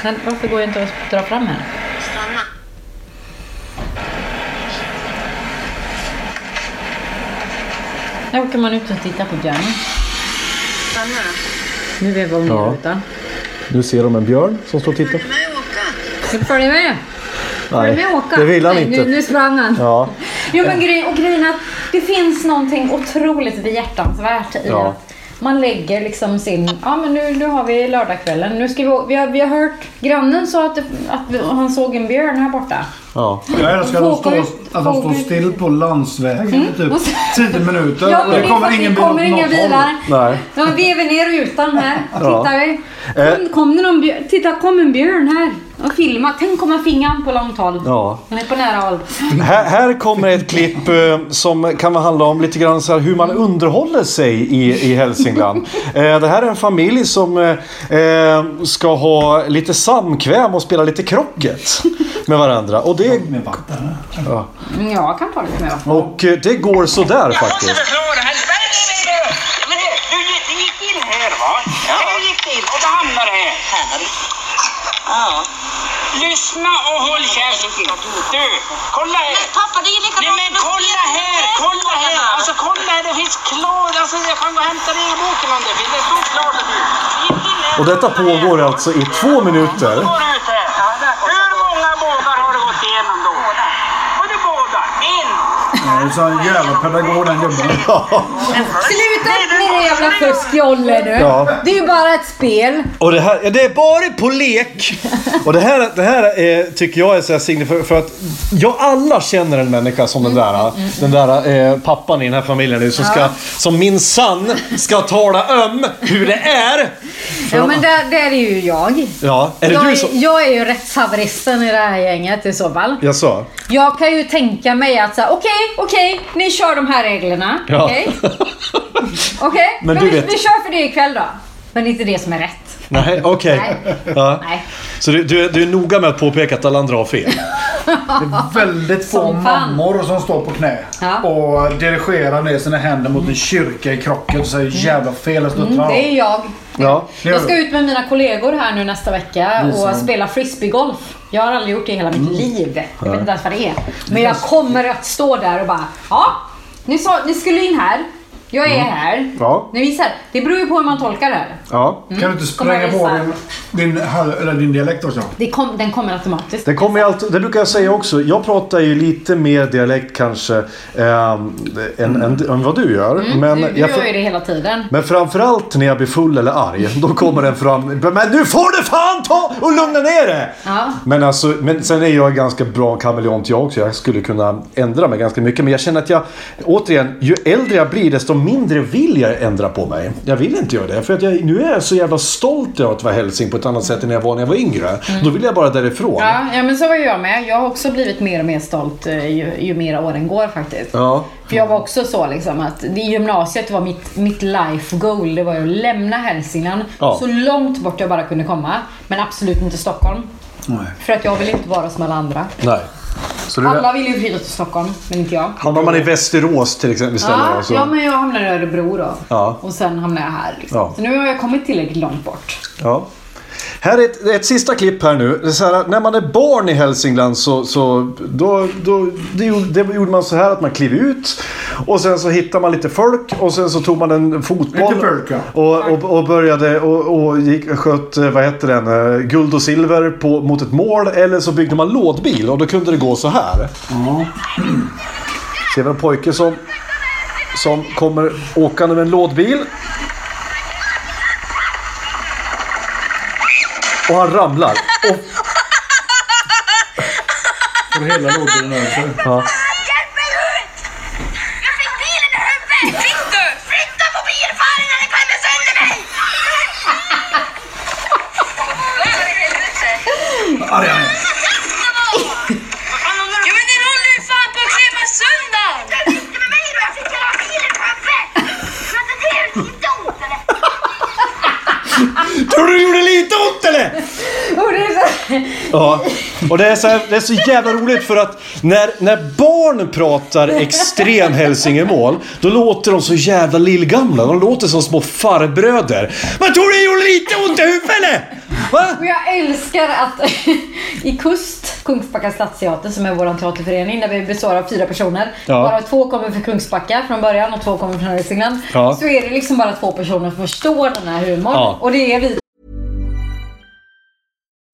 Men varför går jag inte att dra fram här? Här åker man ut och tittar på björnen. Nu är vi Ja. utan. Nu ser de en björn som står och tittar. Ska du följa med? Följ med åka. det vill han Nej, inte. Nu, nu sprang han. Ja. Jo men grejen, och grejen är att det finns någonting otroligt behjärtansvärt i Ja. att man lägger liksom sin, ja men nu, nu har vi lördagskvällen, nu ska vi, vi, har, vi har hört, grannen sa att, det, att han såg en björn här borta. Ja. Jag älskar att de står, att de står still på landsvägen i typ Och så- 10 minuter. Ja det kommer ingen bil kommer inga bilar. Nej. Ja, vi är väl ner rutan här. Ja. Tittar vi. Eh. Kom, kom det någon björn? Titta, kom en björn här. Och filma. Tänk om man fick han på långt håll. Ja. Han är på nära håll. Här, här kommer ett klipp eh, som kan handla om lite grann så här hur man underhåller sig i, i Hälsingland. Eh, det här är en familj som eh, eh, ska ha lite samkväm och spela lite krocket med varandra. Och det, Med vatten. ja. Mm, Ja, jag kan ta lite mer. och eh, det går sådär faktiskt. Ja, Lyssna och håll käften. Du, kolla här. Pappa, det är Nej likadant men kolla här, kolla här. Alltså kolla här, det finns klart. Alltså jag kan gå och hämta det i boken om det finns. Det står klart att du. Gick in här. Och detta pågår alltså i två minuter. Hur många bågar har du gått igenom då? Har du bågar? En. Han är så en jävla pedagog den gubben. Sluta med det jävla fuskjolle du. Ja. Det är ju bara ett spel. Och det här, ja, det är bara på lek. Och det här, det här är, tycker jag är så här för, för att jag alla känner en människa som den där, den där eh, pappan i den här familjen nu som ska, som min sann ska tala om hur det är. För Ja men där, där är ju jag. ja, är det jag, du är, som... jag är ju rättshaveristen i det här gänget i så fall. Jag sa? Jag kan ju tänka mig att säga okej, okej, ni kör de här reglerna. Ja. Okej, Okej, Men men, du vi, vet- vi kör för det ikväll då. Men det är inte det som är rätt. Nej, okej. Nej. Ja. Nej. Så du, du, är- du är noga med att påpeka att alla andra har fel? Det är väldigt få Som mammor som står på knä Ja. och dirigerar ner sina händer mot en kyrka i krocket och säger jävla fel Mm, stuttrar det är jag. Ja. Jag ska ut med mina kollegor här nu nästa vecka och spela frisbeegolf. Jag har aldrig gjort det i hela Mm. mitt liv. Jag vet inte ens vad det är. Men jag kommer att stå där och bara, ja, ni, sa, ni skulle in här. Jag är här. Mm. Ja. Ni visar. Det beror ju på hur man tolkar det här. Ja. Kan du inte spränga på din, din, hal- eller din dialekt också? Det kom, den kommer automatiskt. Det, kommer alltid, det brukar jag säga också. Jag pratar ju lite mer dialekt kanske ehm, än, än, än vad du gör. men, Mm, du du jag, gör ju det hela tiden. men framförallt när jag blir full eller arg. Då kommer den fram. Men nu får du fan ta och lugna ner det! Ja. Men, alltså, men sen är jag ganska bra kameleont jag också. Jag skulle kunna ändra mig ganska mycket. Men jag känner att jag, återigen, ju äldre jag blir desto mindre vill jag ändra på mig. Jag vill inte göra det. För att jag, nu är jag så jävla stolt över att vara hälsing på ett annat sätt än jag var när jag var yngre. Då vill jag bara därifrån. Mm. Ja, ja, men så var jag med. Jag har också blivit mer och mer stolt eh, ju, ju mer åren går faktiskt. Ja. För jag var också så liksom att i gymnasiet var mitt, mitt life goal, det var att lämna Hälsingland Ja. så långt bort jag bara kunde komma. Men absolut inte Stockholm. Nej. För att jag vill inte vara som alla andra. Nej. Alla vill ju flytta till Stockholm, men inte jag. Hamnar man i Västerås till exempel istället? Ja, alltså. ja, men jag hamnade i Örebro då. Ja. Och sen hamnade jag här. Liksom. Ja. Så nu har jag kommit tillräckligt långt bort. Ja. Här är ett, ett sista klipp här nu. Det är så här, när man är barn i Hälsingland så, så då, då, det, det gjorde man så här att man klev ut och sen så hittade man lite folk och sen så tog man en fotboll folk, ja. och, och, och började och, och gick, sköt, vad heter den, eh, guld och silver på, mot ett mål eller så byggde man lådbil och då kunde det gå så här. Ja. Ser vi en pojke som, som kommer åkande med en lådbil. Och han ramlar. Och, Får hela lådbilen över sig. ja. Hjälp mig ut! Jag fick bilen i huvudet! Victor! Flytta på bilfaren eller den klämmer sönder mig! Arg Tror du det gjorde lite ont eller? Och det är så... Ja. Och det är, så här, det är så jävla roligt för att När, när barn pratar extrem hälsingemål, då låter de så jävla lillgamla. De låter som små farbröder. Men tror du gjorde lite ont i huvudet eller? Va? Och jag älskar att i Kust, Kungsbacka stadsteater som är vår teaterförening där vi består av fyra personer. Ja. Varav två kommer från Kungsbacka från början och två kommer från Hälsingland. Ja. Så är det liksom bara två personer som förstår den här humorn. Ja. Och det är vi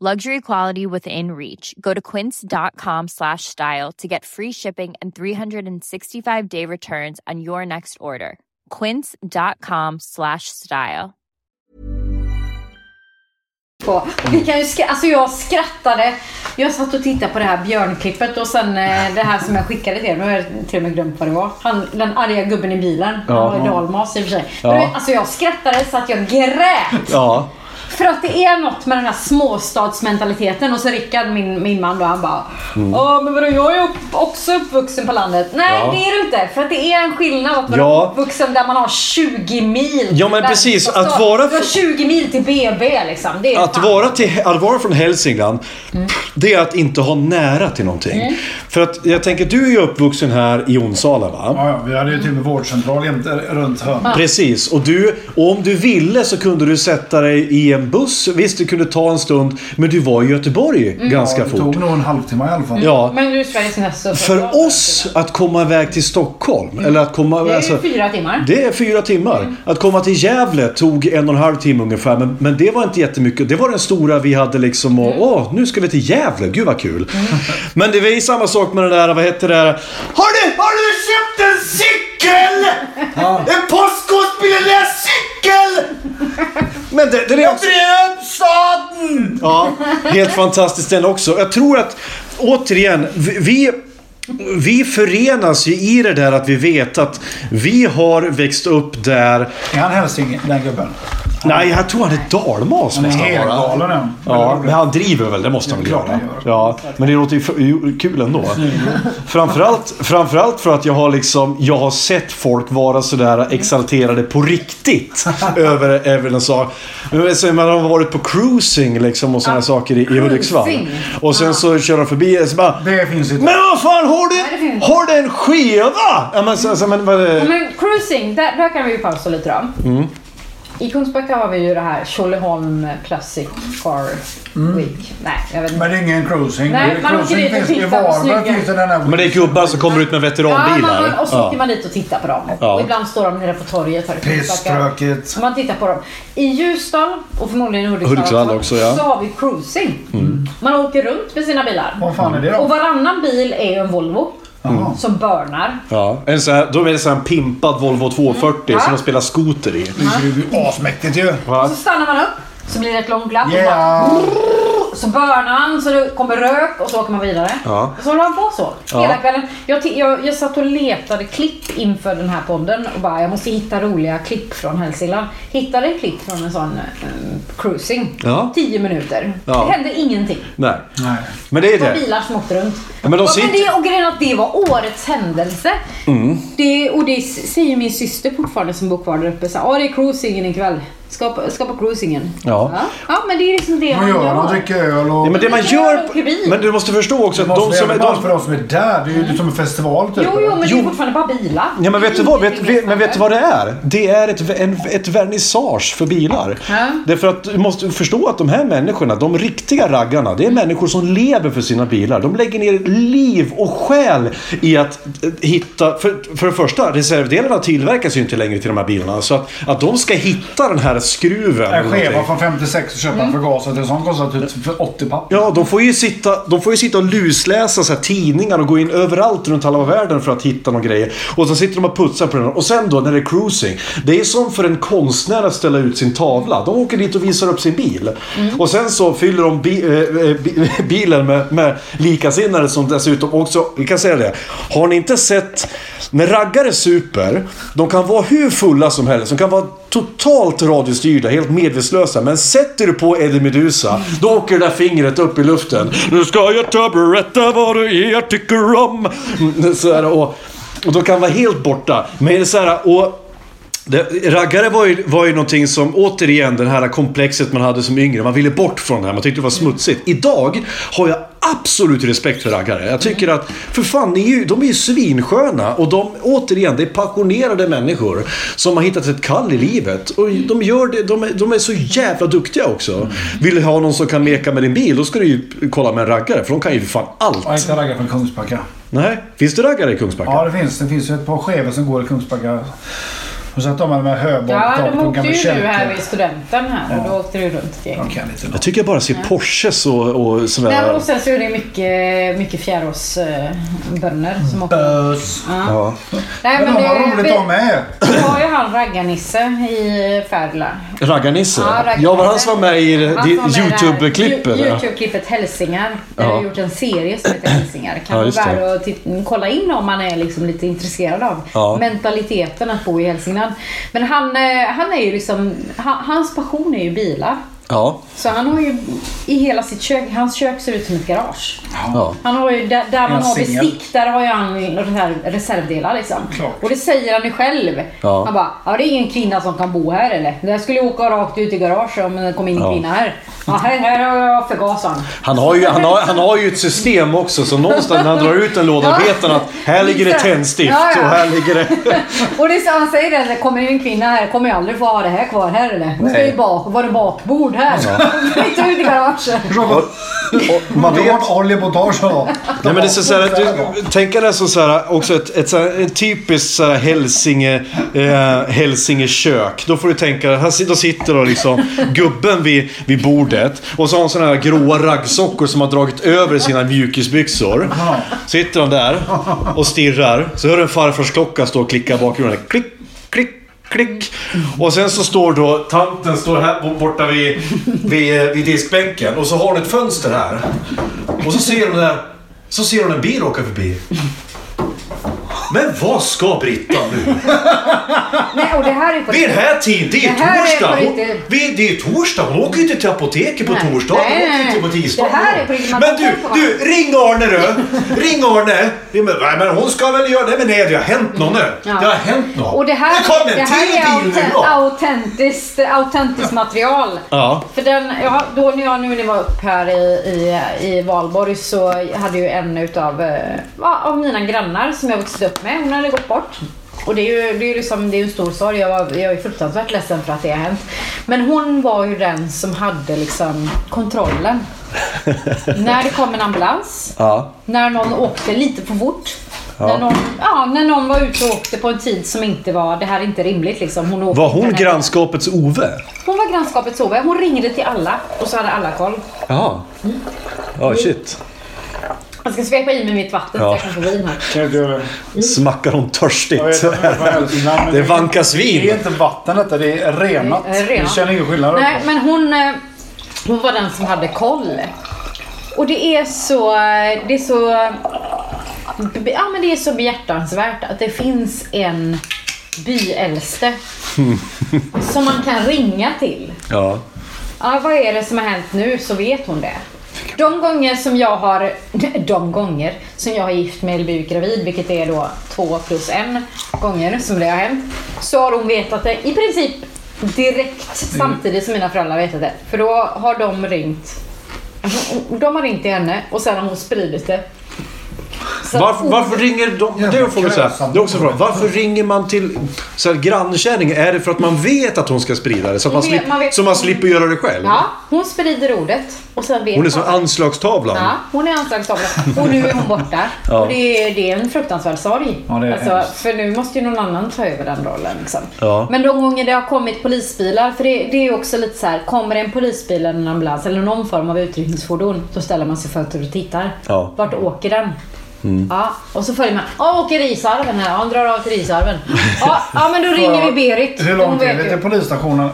Luxury quality within reach. Go to quince.com slash style to get free shipping and 365 day returns on your next order. Quince.com slash style. Vi kan ju sk- alltså jag skrattade. Jag satt och tittade på det här björnklippet och sen eh, det här som jag skickade till er. Nu har jag till och med glömt vad det var. Han, den arga gubben i bilen. Ja. Han var dalmas i och för sig. Ja. Men Alltså jag skrattade så att jag grät. Ja. För att det är något med den här småstadsmentaliteten. Och så Rickard, min, min man då, han bara Ja men vadå, jag är också uppvuxen på landet. Nej Ja. det är du inte. För att det är en skillnad att vara Ja. uppvuxen där man har 20 mil. Ja, men precis, att stå- vara Du har för- 20 mil till BB liksom. Det är Att fan- vara, till, att vara från Hälsingland, det är att inte ha nära till någonting. För att jag tänker, du är ju uppvuxen här i Onsala va? Ja, ja, vi hade ju till och med vårdcentral runt hörnet. Precis, och, du, och om du ville så kunde du sätta dig i en buss. Visst, det kunde ta en stund, men du var i Göteborg ganska Ja, det fort. tog nog en halvtimme i alla fall. Ja, Men du är Sveriges näst största för oss att komma iväg till Stockholm, eller att komma... Det är alltså, fyra timmar. det är fyra timmar. Att komma till Gävle tog en och en halv timme ungefär. Men, men det var inte jättemycket. Det var den stora vi hade liksom. Och, Åh, nu ska vi till Gävle. Gud vad kul. Men det var ju samma sak med det där, vad heter det där? Har du, har du köpt en cykel? En postkodbillig cykel! Men det, det är jag staden! Ja, helt fantastiskt den också. Jag tror att, återigen, vi- vi... Vi förenas ju i det där att vi vet att vi har växt upp där. Är han hälsing, den gubben? Nej, jag tror han är dalmas. Han är måste han helt vara. galen ja. Ja, men han driver väl, det måste han väl klart göra. han gör. Ja, men det låter ju för- kul ändå. Framförallt, framförallt för att jag har liksom, jag har sett folk vara sådär exalterade på riktigt över, över en sak. Men Man har varit på cruising liksom och sådana saker i, i Hudiksvall. cruising. Och sen så kör de förbi och så bara Det finns inte. Men vad fan har Nej, det du? finns- Har du en skiva? Ja, men, så, så, men, vad, Ja, Men cruising, där, där kan vi ju pausa lite då. Mm. I Kungsbacka har vi ju det här Tjolöholm Classic Car Week. Nej, jag vet inte. Men det är ingen cruising. Nej, man åker cruising dit och tittar på snygga- finns det den här men det är gubbar som kommer ut med Ja, veteranbilar. man, och så åker man dit och tittar på dem. Ja. Och ibland står de nere på torget här i Kungsbacka. Pisstråkigt. Man tittar på dem. I Ljusdal och förmodligen i Hudiksvall, Hudiksvall också, ja. så har vi cruising. Man åker runt med sina bilar. Vad fan är det Och då? varannan bil är ju en Volvo. Jaha. Som burnar. Ja, en sån här, då är det en pimpad Volvo 240 Ja. som de spelar skoter i. Det är ju asmäktigt ju. Va? Så stannar man upp. Så blir det ett långt glapp. och bara- Yeah. Så burnar han så det kommer rök och så åker man vidare. Ja. Och så håller han på så Ja. hela kvällen. Jag, jag, jag satt och letade klipp inför den här podden och bara jag måste hitta roliga klipp från Hälsingland. Hittade ett klipp från en sån eh, cruising. Ja. 10 minuter. Ja. Det hände ingenting. Nej. Nej. Men det är Det bilar som åkte runt. Ja, men de sitter- men det, och grejen att det var årets händelse. Mm. Det, och det säger min syster fortfarande som bor kvar där uppe. Så, Ja, det är cruisingen ikväll. Ska på, ska på cruisingen. Ja. ja. Ja, men det är liksom det Vad man gör de? Dricker öl och... Ja, men det man gör... Men du måste förstå också Det att de som är... De, för de som är där. Det är ju som en festival typ. Jo, jo, men det Jo. är fortfarande bara bilar. Ja men vet du vad? Vet, vet, men vet du vad det är? Det är ett, en, ett vernissage för bilar. Ja. Därför att du måste förstå att de här människorna, de riktiga raggarna, det är människor som lever för sina bilar. De lägger ner liv och själ i att eh, hitta... För, för det första, reservdelarna tillverkas ju inte längre till de här bilarna. Så att, att de ska hitta den här skruven. En eller skeva från 56 och köpa Mm. till en sån kostar typ för 80 papp. Ja, de får ju sitta, de får ju sitta och lusläsa så här tidningar och gå in överallt runt halva världen för att hitta några grejer. Och så sitter de och putsar på den. Och sen då när det är cruising. Det är som för en konstnär att ställa ut sin tavla. De åker dit och visar upp sin bil. Och sen så fyller de bi, bi, bilen med, med likasinnade som dessutom också, vi kan säga det. Har ni inte sett när raggare super, de kan vara hur fulla som helst. De kan vara totalt radiostyrda, helt medvetslösa. Men sätter du på Eddie Meduza, då åker det där fingret upp i luften. Nu ska jag ta berätta vad du är tycker om. Mm, så här, och, och de kan vara helt borta. Men så här, och det, raggare var ju, var ju någonting som, återigen, det här komplexet man hade som yngre. Man ville bort från det här. Man tyckte det var smutsigt. Idag har jag absolut respekt för raggare. Jag tycker att, för fan, är ju, de är ju svinsköna. Och de, återigen, det är passionerade människor som har hittat ett kall i livet. Och de gör det, de är, de är så jävla duktiga också. Vill du ha någon som kan meka med din bil, då ska du ju kolla med en raggare. För de kan ju för fan allt. Jag inte raggar från Kungsbacka. Nej, finns det raggare i Kungsbacka? Ja, det finns. Det finns ju ett par skevor som går i Kungsbacka. Och så att de har med höbak Ja, de åkte ju nu här vid studenten här. Och då åkte du runt ett gäng. Jag tycker jag bara ser Porsches och, och Nej, sådär. och sen så är det mycket, mycket fjäråsbönder som åker. Bös. Ja. Nej, Men de har det- roligt de med. Vi har ju han Raggarnisse i Färdla. Raggarnisse? Ja, Raggarnisse. Ja, var han som var med i YouTube-klippet? YouTube-klippet Hälsingar. Där Ja. har gjort en serie som heter Hälsingar. Kan Ja, vara värd att kolla in om man är liksom lite intresserad av Ja. mentaliteten att bo i Hälsingland. Men han, eh, han är ju liksom, han, hans passion är ju bilar. Ja. Så han har ju i hela sitt kök, hans kök ser ut som ett garage. ja. Han har ju, där, där man har singel. bestick, där har ju han reserv, reservdelar liksom. Klart. Och det säger han ju själv. Ja. Han bara, ja det är ingen kvinna som kan bo här eller? Jag skulle åka rakt ut i garaget om det kom in en Ja. kvinna här. Ja, här, här har jag förgasaren. Han har, ju, han, har, han har ju ett system också, så någonstans när han drar ut en låda Ja. vet han att här ligger det tändstift Ja, ja. och här ligger det... Och det är så han säger det, det kommer en kvinna här, kommer jag aldrig få ha det här kvar här eller? Det ska ju bak, var det bakbord här? Inte ut i garaget. Man vet... Oljemontage. Nej, men det är så, så här, du, tänk dig som så här, också ett, ett, ett typiskt så här, Hälsinge, eh, Hälsinge kök. Då får du tänka, här, si- då sitter då liksom gubben vid, vid bordet och så har han såna här gråa raggsockor som har dragit över sina mjukisbyxor. Sitter han där och stirrar. Så hör du en farfars klocka stå och klicka i bakgrunden. Klick, klick, klick. Och sen så står då tanten står här borta vid, vid, vid diskbänken och så har hon ett fönster här. Och så ser hon där, så ser hon en bil åka förbi. Men vad ska Britta nu? Nej, och det här är på Vid den här tiden, det är Det här är torsdag. på Hon, vi- det är torsdag. Hon åker ju inte till apoteket på Nej. torsdag. Hon åker inte på tisdag. Det här är på riktigt. Man Men du, du, ring Arne du. Ring Arne. Nej, men, hon ska väl göra det. Men nej, det har hänt något nu. Ja. Det har hänt något. Och det här, det kom en det här är bil autentiskt, autentiskt material. Ja. För den, ja, då när jag nu när jag var upp här i, i, i Valborg så hade ju en utav eh, av mina grannar som jag vuxit upp med, hon hade gått bort. Och det är ju, det är ju liksom, det är en stor sorg. Jag, var, jag är fruktansvärt ledsen för att det har hänt. Men hon var ju den som hade liksom kontrollen. när det kom en ambulans, Ja. när någon åkte lite för fort. När, någon, ja, när någon var ute och åkte på en tid som inte var, det här är inte rimligt liksom. Hon åkte Var hon grannskapets Ove? Hon var grannskapets Ove. Hon ringde till alla och så hade alla koll. Ja. Ja, shit. Jag ska svepa i mig mitt vatten Ja. så jag kan få vin här. Göra- Smackar hon törstigt? Inte Det vankas vin. Det är inte vatten detta, det är renat. Jag känner ingen skillnad. Nej, men hon, eh, hon var den som hade koll. Och det är så... Det är så... Ja, men det är så behjärtansvärt att det finns en byäldste som man kan ringa till. Ja. Ja, vad är det som har hänt nu så vet hon det. De gånger som jag har, de gånger som jag har gift mig eller blivit gravid, vilket är då två plus en gånger som det har hänt, så har hon vetat det i princip direkt samtidigt som mina föräldrar vetat det. För då har de ringt. De har ringt till henne och sen har hon spridit det. Varför, varför ringer de... Det fråga så här. Det är också fråga. Varför ringer man till så här, grannkärring? Är det för att man vet att hon ska sprida det? Så, att man, slip, man vet- så man slipper göra det själv? Ja, hon sprider ordet och sen vet Hon är som anslagstavlan. Ja, hon är anslagstavla. Och nu är hon borta. Ja. Och det är, det är en fruktansvärd sorg. Ja, alltså, för nu måste ju någon annan ta över den rollen. Liksom. Ja. Men de gånger det har kommit polisbilar, för det, det är också lite så här, kommer en polisbil eller en ambulans eller någon form av utryckningsfordon, då ställer man sig för och tittar. Ja. Vart åker den? Ja, och så följer man. Ja, åker Risarven här. Ja, han drar av till Risarven. Ja, ja, men då ringer vi Berit. Hur långt är det till polisstationen?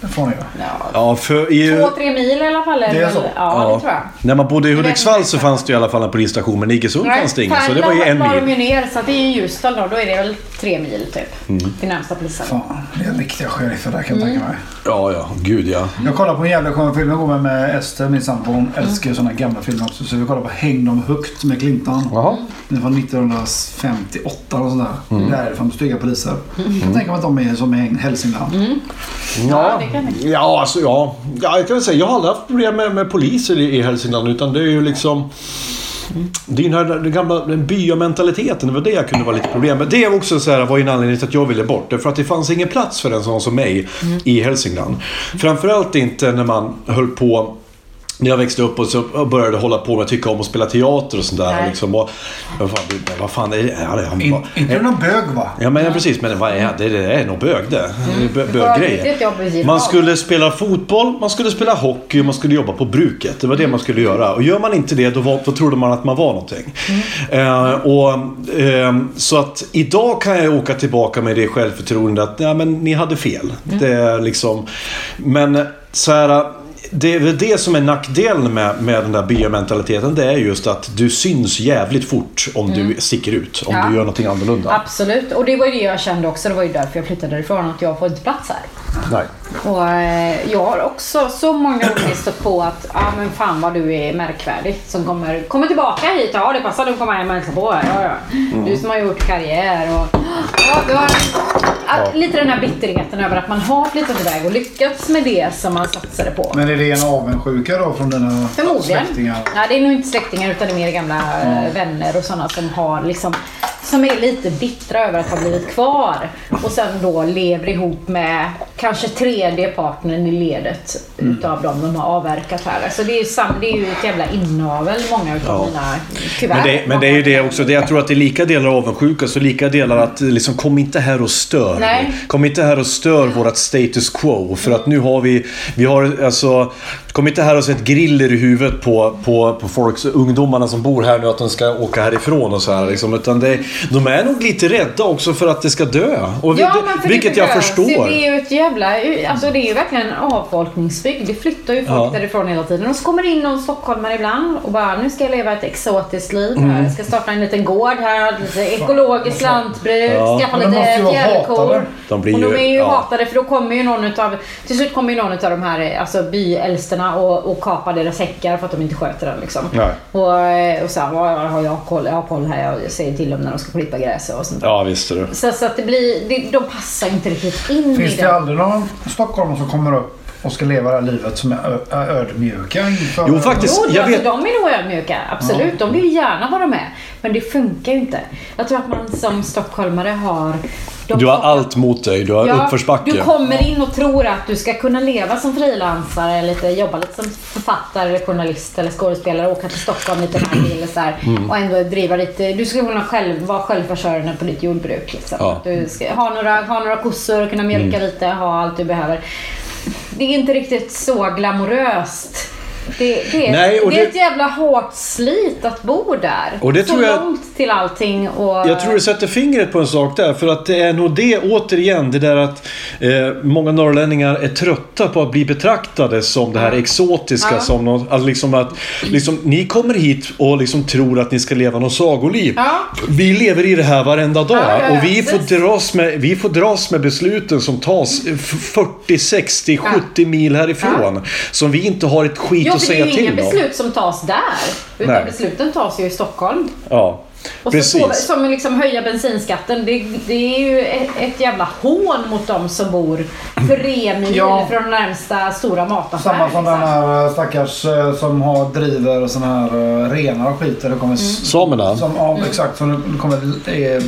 Det får ni. Ja, Ja, för i, två, tre mil i alla fall. Det är så? Ja, det tror jag. När man bodde i Hudiksvall så fanns det i alla fall en polisstation, men i Iggesund fanns det ingen. Så det var ju en la de ju mil. ner, så det är ju Ljusdal då. Då är det väl tre mil typ. Mm. Till närmsta polisen. Fan, det är riktiga sheriffer där kan jag tänka mig. Ja, ja. Gud ja. Jag kollade på en jävla skön film igår med, med Ester, min sambo. Hon älskar ju sådana gamla filmer också. Så vi kollade på Häng dem högt med Clinton. Jaha. Den var 1958 och sådär. Mm. Därifrån stygga poliser. Jag tänker mig att de är som i Hälsingland. Mm. Ja, det kan det. Ja, alltså ja. ja jag kan väl säga, jag har aldrig haft problem med, med poliser i, i Hälsingland. Utan det är ju liksom... Det är den här den gamla den byamentaliteten, det var det jag kunde vara lite problem med. Det också så här, var ju en anledning till att jag ville bort. För att det fanns ingen plats för en sån som mig i Hälsingland. Framförallt inte när man höll på när jag växte upp och så började hålla på med att tycka om att spela teater och sånt där. Nej. Liksom, och, vad fan, det- vad fan är det? Ja, det han In, bara- inte någon bög va? Ja men precis, men vad är det? Det är nog bög det. det är bö- Det böggrejer. Man skulle spela fotboll, man skulle spela hockey och man skulle jobba på bruket. Det var det man skulle göra. Och gör man inte det då, var, då trodde man att man var någonting. Eh, och, eh, så att idag kan jag åka tillbaka med det självförtroendet att ja, men ni hade fel. Det är liksom, men så här... Det är väl det som är nackdelen med, med den där byamentaliteten. Det är just att du syns jävligt fort om du sticker ut. Om Ja. du gör någonting annorlunda. Absolut. Och det var ju det jag kände också. Det var ju därför jag flyttade därifrån. Att jag får inte plats här. Nej. Och eh, jag har också så många gånger stött på att ja men fan vad du är märkvärdig. Som kommer, kommer tillbaka hit. Ja det passar. Du kommer hem och hälsa på. Ja, ja. Mm. Du som har gjort karriär och... Ja, du har, lite den här bitterheten över att man har flyttat iväg och lyckats med det som man satsade på. Men är det en avundsjuka då från dina Förmodligen. släktingar? Nej, det är nog inte släktingar utan det är mer gamla eh, vänner och sådana som har liksom som är lite bittra över att ha blivit kvar och sen då lever ihop med kanske tredje partnern i ledet Mm. utav dem de har avverkat här. Alltså det är ju, sam, det är ju ett jävla inavel många utav Ja. mina, tyvärr. Men det, men det är ju det också. Det, jag tror att det är lika delar avundsjuka så lika delar att liksom, kom inte här och stör. Nej. Kom inte här och stör vårat status quo. För att nu har vi, vi har alltså, kom inte här och sätt griller i huvudet på, på, på folks, ungdomarna som bor här nu att de ska åka härifrån och så här. Liksom. Utan det, de är nog lite rädda också för att det ska dö. Och Ja, det, men för vilket det jag ju. förstår. Det är ju ett jävla... Alltså det är ju verkligen en avfolkningsbygd. Det flyttar ju folk Ja. därifrån hela tiden. Och så kommer det in någon stockholmare ibland och bara nu ska jag leva ett exotiskt liv här. Mm. Jag ska starta en liten gård här. Lite ekologiskt lantbruk. Ja. Skaffa ju lite fjällkor. De blir och de ju- är ju ja. hatade för då kommer ju någon utav... Till slut kommer ju någon utav de här alltså byäldsterna och, och kapar deras häckar för att de inte sköter den liksom. Nej. Och, eh, och så här, "Ja, jag har jag koll, jag har koll här. Jag säger till dem när de ska klippa gräset och sånt där. Ja, visst är det. Så, så att det blir, det, de passar inte riktigt in Finns i det det. aldrig någon stockholmare som kommer upp och ska leva det här livet som är ödmjuka inför... Jo, faktiskt. Jo, Jag alltså, vet- de är nog ödmjuka. Absolut. De vill gärna vara med. Men det funkar ju inte. Jag tror att man som stockholmare har... de- Du har allt mot dig. Du har uppförsbacke. Du kommer in och tror att du ska kunna leva som frilansare, lite, jobba lite som författare, eller journalist eller skådespelare, åka till Stockholm lite här eller så här, Mm. och ändå driva lite... Du ska kunna själv, vara självförsörjande på ditt jordbruk. Liksom. Ja. Du ska ha några, ha några kossor, kunna mjölka Mm. lite, ha allt du behöver. Det är inte riktigt så glamoröst. Det, det, är, Nej, och det är det- ett jävla hårt slit att bo där. Och det så tror jag- långt till allting. Och, Jag tror du sätter fingret på en sak där. För att det är nog det, återigen, det där att eh, många norrlänningar är trötta på att bli betraktade som det här exotiska. Ja. Som något, alltså liksom att liksom, ni kommer hit och liksom tror att ni ska leva något sagoliv. Ja. Vi lever i det här varenda dag. Ja, och vi får, dras med, vi får dras med besluten som tas f- 40, 60, 70 mil härifrån. Som vi inte har ett skit Att för det är säga ju inga till om. beslut som tas där. Utan Nej. besluten tas ju i Stockholm. Ja. Och så Precis. får, som liksom höja bensinskatten. Det, det är ju ett, ett jävla hån mot de som bor tre mil Ja. från närmsta stora mataffär. Samma som den liksom. här eh, stackars eh, som har, driver såna här eh, renar och skit. Det kommer, s- Samerna. som, ja, exakt. Som det kommer... Är,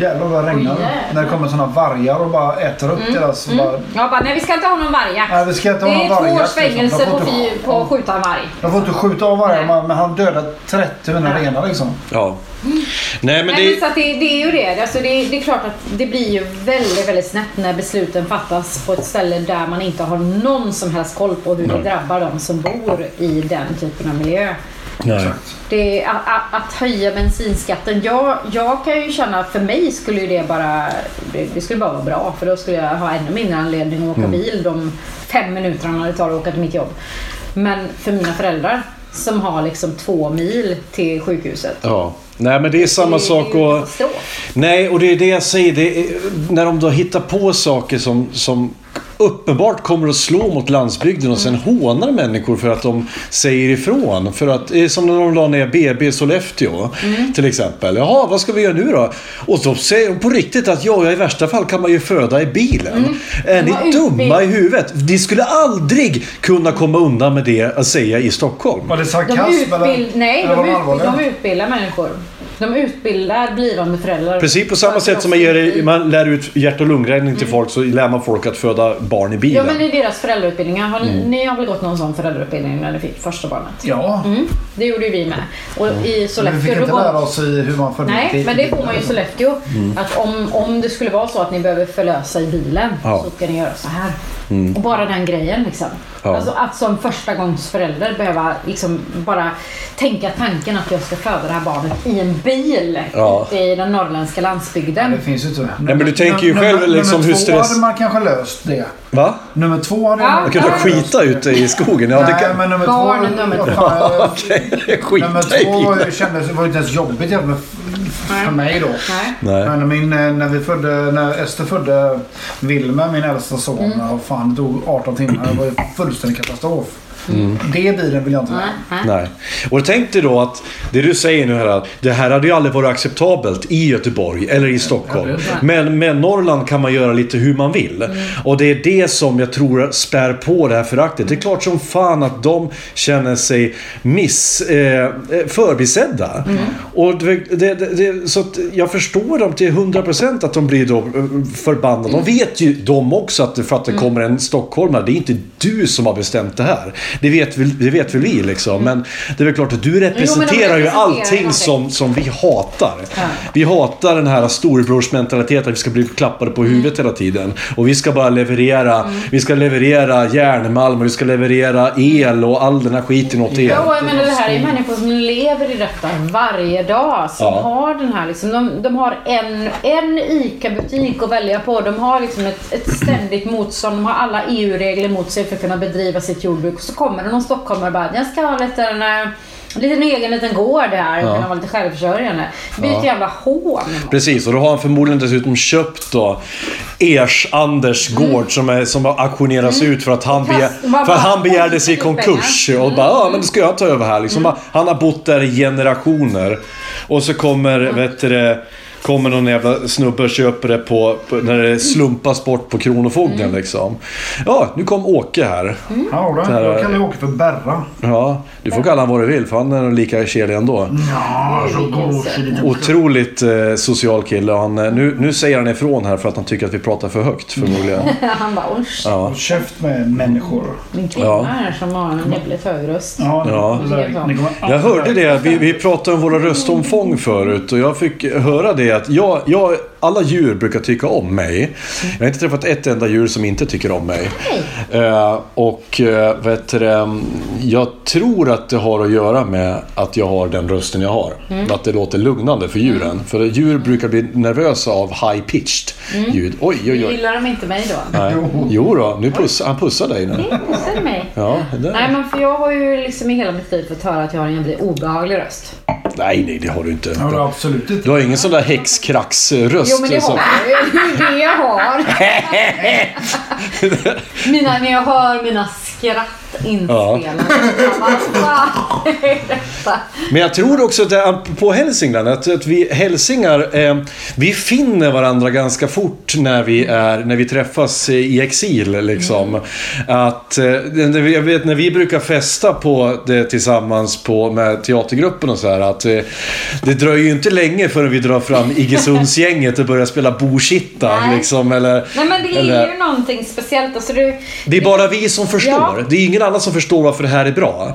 jävlar vad det regnar. Oj, jävlar. när det kommer såna vargar och bara äter upp deras... Bara, Jag bara, nej vi ska inte ha någon vargjakt. Nej, vi ska inte ha det är någon två års fängelse liksom. De på, inte- att skjuta en varg. de får inte skjuta av vargar Nej. men han dödade 30 mina renar liksom. Ja. Nej men Nej, men det... så att det, det är ju det. Alltså det. Det är klart att det blir ju väldigt, väldigt snett när besluten fattas på ett ställe där man inte har någon som helst koll på hur det drabbar de som bor i den typen av miljö. Nej. Det, att, att, att höja bensinskatten. Jag, jag kan ju känna att för mig skulle det bara det, skulle bara vara bra. För då skulle jag ha ännu mindre anledning att åka Mm. bil de fem minuterna det tar att åka till mitt jobb. Men för mina föräldrar som har liksom två mil till sjukhuset. Ja. Nej men det är samma det, sak och... Nej, och det är det jag säger. Det är, när de då hittar på saker som, som uppenbart kommer att slå mot landsbygden och sen hånar människor för att de säger ifrån. För att, eh, som när de la ner BB Sollefteå till exempel. Jaha, vad ska vi göra nu då? Och så säger de på riktigt att ja, i värsta fall kan man ju föda i bilen. Är De har ni dumma utbild- i huvudet? De skulle aldrig kunna komma undan med det att säga i Stockholm. Var det De, sarkasm utbild, nej, eller de, var det ut, allvarligt? de utbildar människor. De utbildar blivande föräldrar. Precis på samma sätt som man, ger, man lär ut hjärt och lungräddning till folk så lär man folk att föda barn i Ja bilen. men i deras föräldrautbildningar. Har ni, Mm. ni har väl gått någon sån föräldrautbildning när ni fick första barnet? Ja. Mm, det gjorde ju vi med. Och i Men vi Sollefteå... fick inte lära oss i hur man födde Nej, men det får man ju i Sollefteå. Att om, om det skulle vara så att ni behöver förlösa i bilen Ja. så ska ni göra så här. Och bara den grejen liksom. Ja. Alltså att som första gångs förälder behöva liksom bara tänka tanken att jag ska föda det här barnet i en bil Ja. ute i den norrländska landsbygden. Det finns ju inte. men du tänker ju Nummer- själv nummer liksom hur två stress- hade man kanske löst det. Va? Nummer två hade Ja. man Jag kunde skita ute i skogen. Ja, det Nej, kan... men nummer Barn två... nummer två. jag- Okej, Nummer skita i två var ju- bilen. kändes, var inte ens jobbigt jävla för, mig då. Nej. Nej. Men min, eh, när, vi födde, när Ester födde Wilmer, min äldsta son, Mm. och fan, det tog 18 timmar. Det var ju fullständig katastrof. Det bilen vill jag inte Nej, med. nej. Och tänk dig då att det du säger nu här, det här hade ju aldrig varit acceptabelt i Göteborg eller i Stockholm. Men med Norrland kan man göra lite hur man vill. Och det är det som jag tror spär på det här föraktet. Det är klart som fan att de känner sig miss, eh, förbisedda. Och det, det, det, så att jag förstår dem till 100% att de blir då eh, förbannade. De vet ju de också att det, för att det kommer en stockholmare, det är inte du som har bestämt det här. Det vet, det vet väl vi liksom. Men det är väl klart att du representerar ju representerar allting någonting. som, som vi hatar. Ja. Vi hatar den här storebrorsmentaliteten, att vi ska bli klappade på huvudet hela tiden. Och vi ska bara leverera, vi ska leverera järnmalm och vi ska leverera el och all den här skiten åt er. Ja, men det här är människor som lever i detta varje dag. Som Ja. har den här liksom, de, de har en, en ICA-butik att välja på. De har liksom ett, ett ständigt motstånd. De har alla EU-regler mot sig för att kunna bedriva sitt jordbruk. Så kommer det någon stockholmare och bara, jag ska ha lite en, eh, en liten egen liten gård här. Jag kan vara lite självförsörjande. Det blir ett jävla hån. Precis, och då har han förmodligen dessutom köpt då Ers-Anders gård som, är, som har auktionerats ut för att han, begär, för att han begärde sig i konkurs. Och bara, ja men det ska jag ta över här liksom. Han har bott där i generationer. Och så kommer, vet du Kommer någon jävla snubbe och köper det på, på, när det slumpas bort på Kronofogden liksom. Ja, nu kom Åke här. Ja, då. Här- Jag kallar Åke för Berra. Ja, du får kalla honom vad du vill för han är lika kelig ändå. Ja, så gosig. Otroligt eh, social kille. Han, eh, nu, nu säger han ifrån här för att han tycker att vi pratar för högt förmodligen. Han bara, usch. Ja. Käft med människor. Min kvinna Ja. här som har en jävligt hög röst. Ja, Ja. Jag hörde det, vi, vi pratade om våra röstomfång förut och jag fick höra det att jag, jag, alla djur brukar tycka om mig. Jag har inte träffat ett enda djur som inte tycker om mig. Eh, och eh, vet du, jag tror att det har att göra med att jag har den rösten jag har. Att det låter lugnande för djuren. För djur brukar bli nervösa av high-pitched ljud. Oj, oj, oj. Gillar de inte mig då? Nej. Jo då, nu puss, han pussar dig nu. Pussar mig. Ja, det. Nej men för jag har ju liksom i hela mitt liv fått höra att jag har en jävligt obehaglig röst. Nej, nej, det har du inte. Det har absolut inte. Du har ingen sån där häxkraxröst. Jo men det som- har jag. Det är det jag har. mina, när jag hör mina skratt är detta? Men jag tror också att på Hälsingland, att, att vi hälsingar, eh, vi finner varandra ganska fort när vi, är, när vi träffas i exil. Liksom. Att, eh, jag vet när vi brukar festa på det tillsammans på, med teatergruppen och så här, att eh, det dröjer ju inte länge förrän vi drar fram Iggesundsgänget och börjar spela Bokitta. Nej. Liksom, eller, Nej men det är eller, ju någonting speciellt. Alltså, det, det är bara vi som förstår. Ja. Det är ingen annan som förstår varför det här är bra.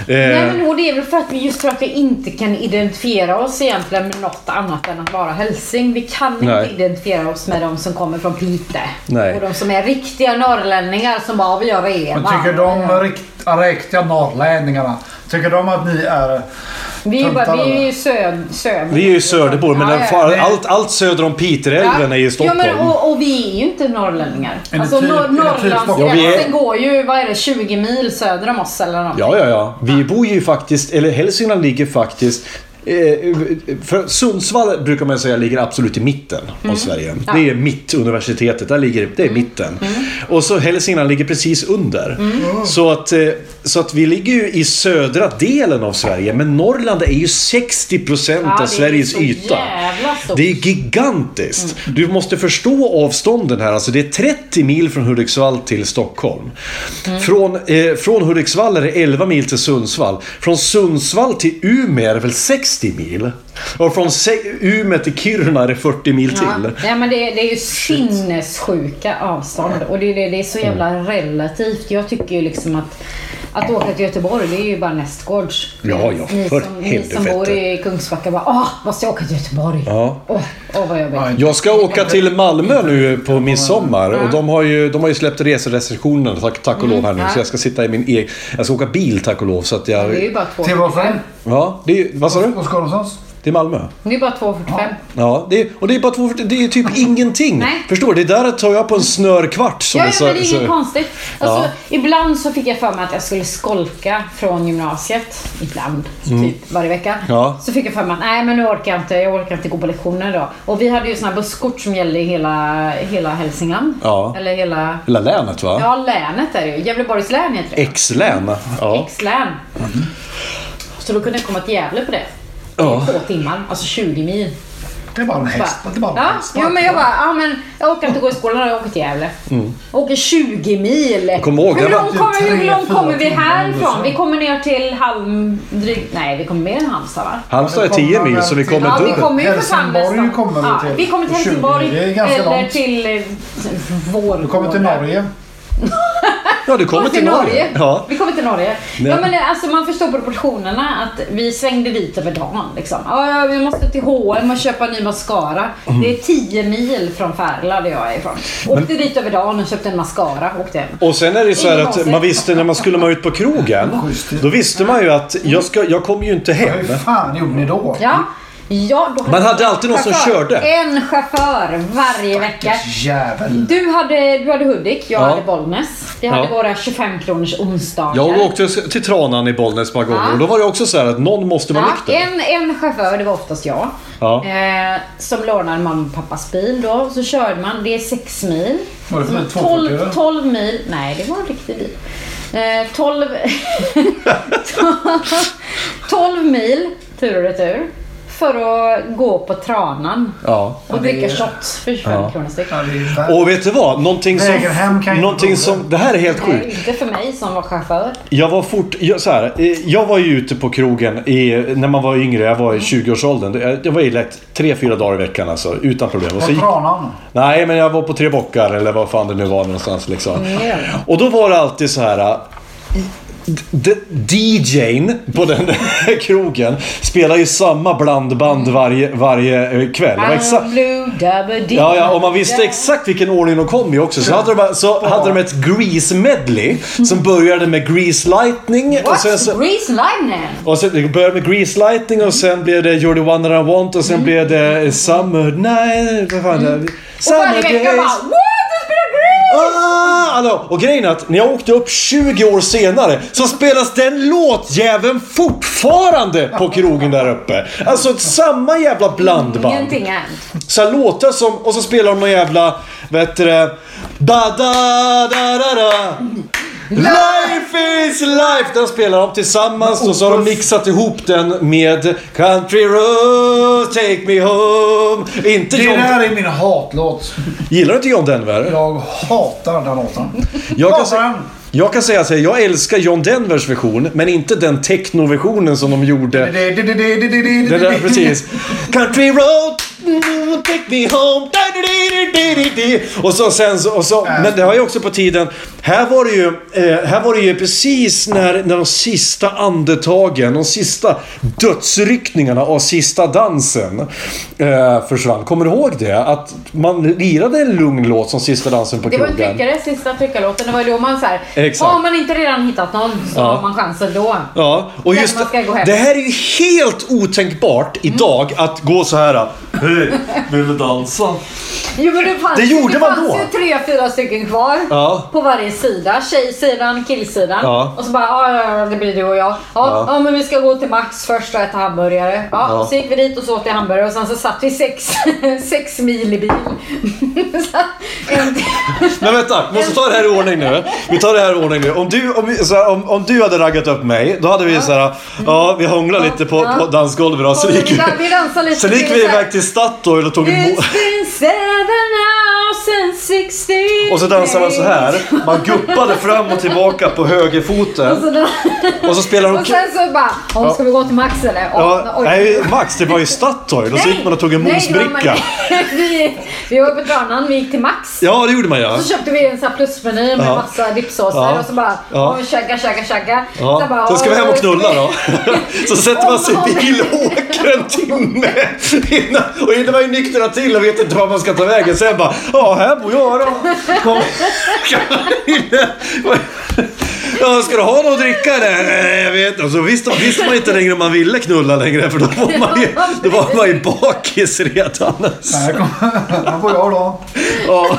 Eh, Nej men det är väl för att vi just för att vi inte kan identifiera oss egentligen med något annat än att vara hälsing. Vi kan Nej. inte identifiera oss med de som kommer från Pite. Nej. Och de som är riktiga norrlänningar som bara vi gör Men redan. tycker de rikt, riktiga norrlänningarna, tycker de att ni är... Vi är ju, bara, vi är ju söd, söder. Vi är ju Söderbor, men Ja, ja, ja. allt, allt söder om Piteälven är ju Stockholm. Ja, men, och, och vi är ju inte norrlänningar. Alltså typ- typ Norrlandsgränsen går ju, vad är det, 20 mil söder om oss eller någonting. Ja, ja, ja. Vi bor ju faktiskt, eller Hälsingland ligger faktiskt eh, för Sundsvall brukar man säga ligger absolut i mitten av Sverige. Mm. Ja. Det är mittuniversitetet, där ligger det är mitten. Och så Hälsingland ligger precis under. Mm. Så, att, eh, så att vi ligger ju i södra delen av Sverige, men Norrland är ju 60% Ja, av Sveriges yta. Det är gigantiskt. Du måste förstå avstånden här. Alltså det är 30 mil från Hudiksvall till Stockholm. Från, eh, från Hudiksvall är det 11 mil till Sundsvall. Från Sundsvall till Umeå är det väl 60 mil? Och från Umeå till Kiruna är det 40 mil till. Ja, ja men det, det är ju sinnessjuka avstånd och det, det, det är så jävla Mm. relativt. Jag tycker ju liksom att att åka till Göteborg, det är ju bara nästgårds. Ja, ja, ni, för som, ni som bor i Kungsbacka bara åh, måste jag åka till Göteborg? Ja. Åh, åh vad jobbigt. Jag ska åka till Malmö nu på midsommar och de har ju, de har ju släppt reserestriktionerna tack, tack och lov här nu. Så jag ska sitta i min egen... Jag ska åka bil tack och lov så att Det är jag... ju bara Till varför? 2,45. Ja, det är, vad sa du? Var ska du någonstans? Det är Malmö. Det är bara 2,45. Ja, det är, och det är bara två, det är typ ingenting. Nej. Förstår du? Det där tar jag på en snörkvart. Som Ja, ja, men det är inget konstigt. Alltså, Ja. Ibland så fick jag för mig att jag skulle skolka från gymnasiet. Ibland, typ varje vecka. Mm. Ja. Så fick jag för mig att nej men nu orkar jag inte, jag orkar inte gå på lektioner idag. Och vi hade ju såna här busskort som gällde i hela, hela Hälsingland. Ja. Eller hela... Hela länet va? Ja, länet är det ju. Gävleborgs län heter det. X-län. Ja. X-län. Så då kunde jag komma till Gävle på det. Ja. Två timmar, alltså 20 mil. Det är bara en häst. Det är bara en Ja, häst. jo, men jag bara, ja men jag orkar inte gå i skolan, jag åker till Gävle. Jag åker 20 mil. Kom ihåg, hur långt typ kommer, hur tre, långt kommer vi härifrån? Vi kommer ner till Halm... Drygt, nej, vi kommer mer än Halmstad va? Halmstad är Ja, 10 kommer mil så vi kommer Ja, vi kommer ju för fan Helsingborg kommer vi ja, till. Vi kommer till 20, Helsingborg. eller långt. till eh. Du kommer till Norge. Ja, du kommer till Norge. Ja. Vi kommer till Norge. Nej. Ja, men det, alltså, man förstår proportionerna att vi svängde dit över dagen. Liksom. Ja, vi måste till H&M och köpa ny mascara. Mm. Det är 10 mil från Färila där jag är ifrån. Åkte dit över dagen och köpte en mascara och åkte hem. Och sen är det så här Ingen att man visste när man skulle man ut på krogen. Då visste man ju att jag, ska, jag kommer ju inte hem. Hur fan gjorde ni då? Ja. Ja, då Man hade alltid någon som chaufför. körde. En chaufför varje vecka. Jävel. Du hade, du hade Hudik, jag Ja. hade Bollnäs. Vi hade Ja. våra 25 kronors onsdagar. Jag åkte till Tranan i Bollnäs par gånger Ja. och då var det också så här att någon måste vara Ja, nykter. en, en chaufför, det var oftast jag. Ja. Eh, som lånade mamma och pappas bil då. Så körde man, det är 6 mil. Var det för Så 240 12, eller? 12 mil, nej det var en riktig bil. Eh, 12, 12 mil tur och retur. För att gå på Tranan Ja. och dricka shots för 25 Ja. kronor styck. Och vet du vad? Någonting som... Någonting som det här är helt sjukt. Nej, inte för mig som var chaufför. Jag var fort... Jag, så här, eh, jag var ju ute på krogen i, när man var yngre. Jag var i 20-årsåldern. Jag- Jag var i lätt 3-4 dagar i veckan alltså. Utan problem. Och så På gick, Tranan. nej, men jag var på Tre Bockar eller vad fan det nu var någonstans liksom. Mm. Och då var det alltid så här... DJn på den krogen spelar ju samma blandband varje, varje eh, kväll. Exakt, Blue, double. Ja, ja, och man visste exakt vilken ordning de kom i också. Så hade de, så hade de ett Grease medley som började med Grease Lightning. Och sen, så, Grease Lightning? och sen det började med Grease Lightning och sen blev det You're the one that I want och sen blev det Summer Night. Vad fan? Och Summer Days. bara What? Du spelar Grease! Ah, alltså, och grejen är att när jag åkte upp 20 år senare så spelas den låtjäveln fortfarande på krogen där uppe. Alltså samma jävla blandband. Ingenting hänt. Så här låtar som, och så spelar de någon jävla, vad heter det? Da da da da da. Life is life! Den spelar de tillsammans och så har de mixat ihop den med Country Road, Take Me Home. Inte Det John... där är min hatlåt. Gillar du inte John Denver? Jag hatar den låten. Jag kan, Hatar sä- den. jag kan säga här, jag älskar John Denvers version, men inte den techno-versionen som de gjorde. Det- där, precis. Country road, take me home. Och så sen så, och så, men det var ju också på tiden. Här var det ju, eh, här var det ju precis när, när de sista andetagen, de sista dödsryckningarna av sista dansen eh, försvann. Kommer du ihåg det? Att man lirade en lugn låt som sista dansen på Det var en krogen. tryckare, sista tryckarlåten. Det var då man såhär, Exakt. har man inte redan hittat någon så Ja. har man chansen då. Ja, och just man det här är ju helt otänkbart idag att gå så här. Hej, vill du dansa? Jo men det fanns, Det gjorde man fanns då. ju tre, fyra stycken kvar. Ja. På varje sida. Tjejsidan, killsidan. Ja. Och så bara, ja, ja, ja det blir du och jag. Ja, Ja. ja. men vi ska gå till Max först och äta hamburgare. Ja, Ja. Så gick vi dit och så åt vi hamburgare och sen så satt vi sex, sex mil i bil. Men vänta, vi måste ta det här i ordning nu. Vi tar det här i ordning nu. Om du, om, vi- här, om, om du hade raggat upp mig, då hade vi så här, ja vi hånglade lite på, Ja. på dansgolvet Och sen gick vi iväg till Statoil och tog en It's och så dansade man så här. Man guppade fram och tillbaka på Och högerfoten. så, dan- Och så spelade de... och sen så bara, ja. ska vi gå till Max eller? Ja, oj. nej, Max, det var ju Statoil. Och så gick man och tog en mosbricka. vi, vi var på Tranan, vi gick till Max. Ja, det gjorde man ja. Så köpte vi en sån här plusmeny med Ja. massa dippsåser Ja. och så bara, Ja. tjagga, tjagga, tjagga. Ja, bara, så ska vi hem och knulla då. Så sätter man sig i bil och åker en timme. Innan, och innan man är nyktra till och vet inte var man ska ta vägen. Sen bara, ja här bor jag då. Kom. Ja, ska du ha något att dricka där? Nej, jag vet inte. Så visste, visste man inte längre om man ville knulla längre för då var man ju, då var man ju bakis redan. Här kommer- här går jag då. Ja.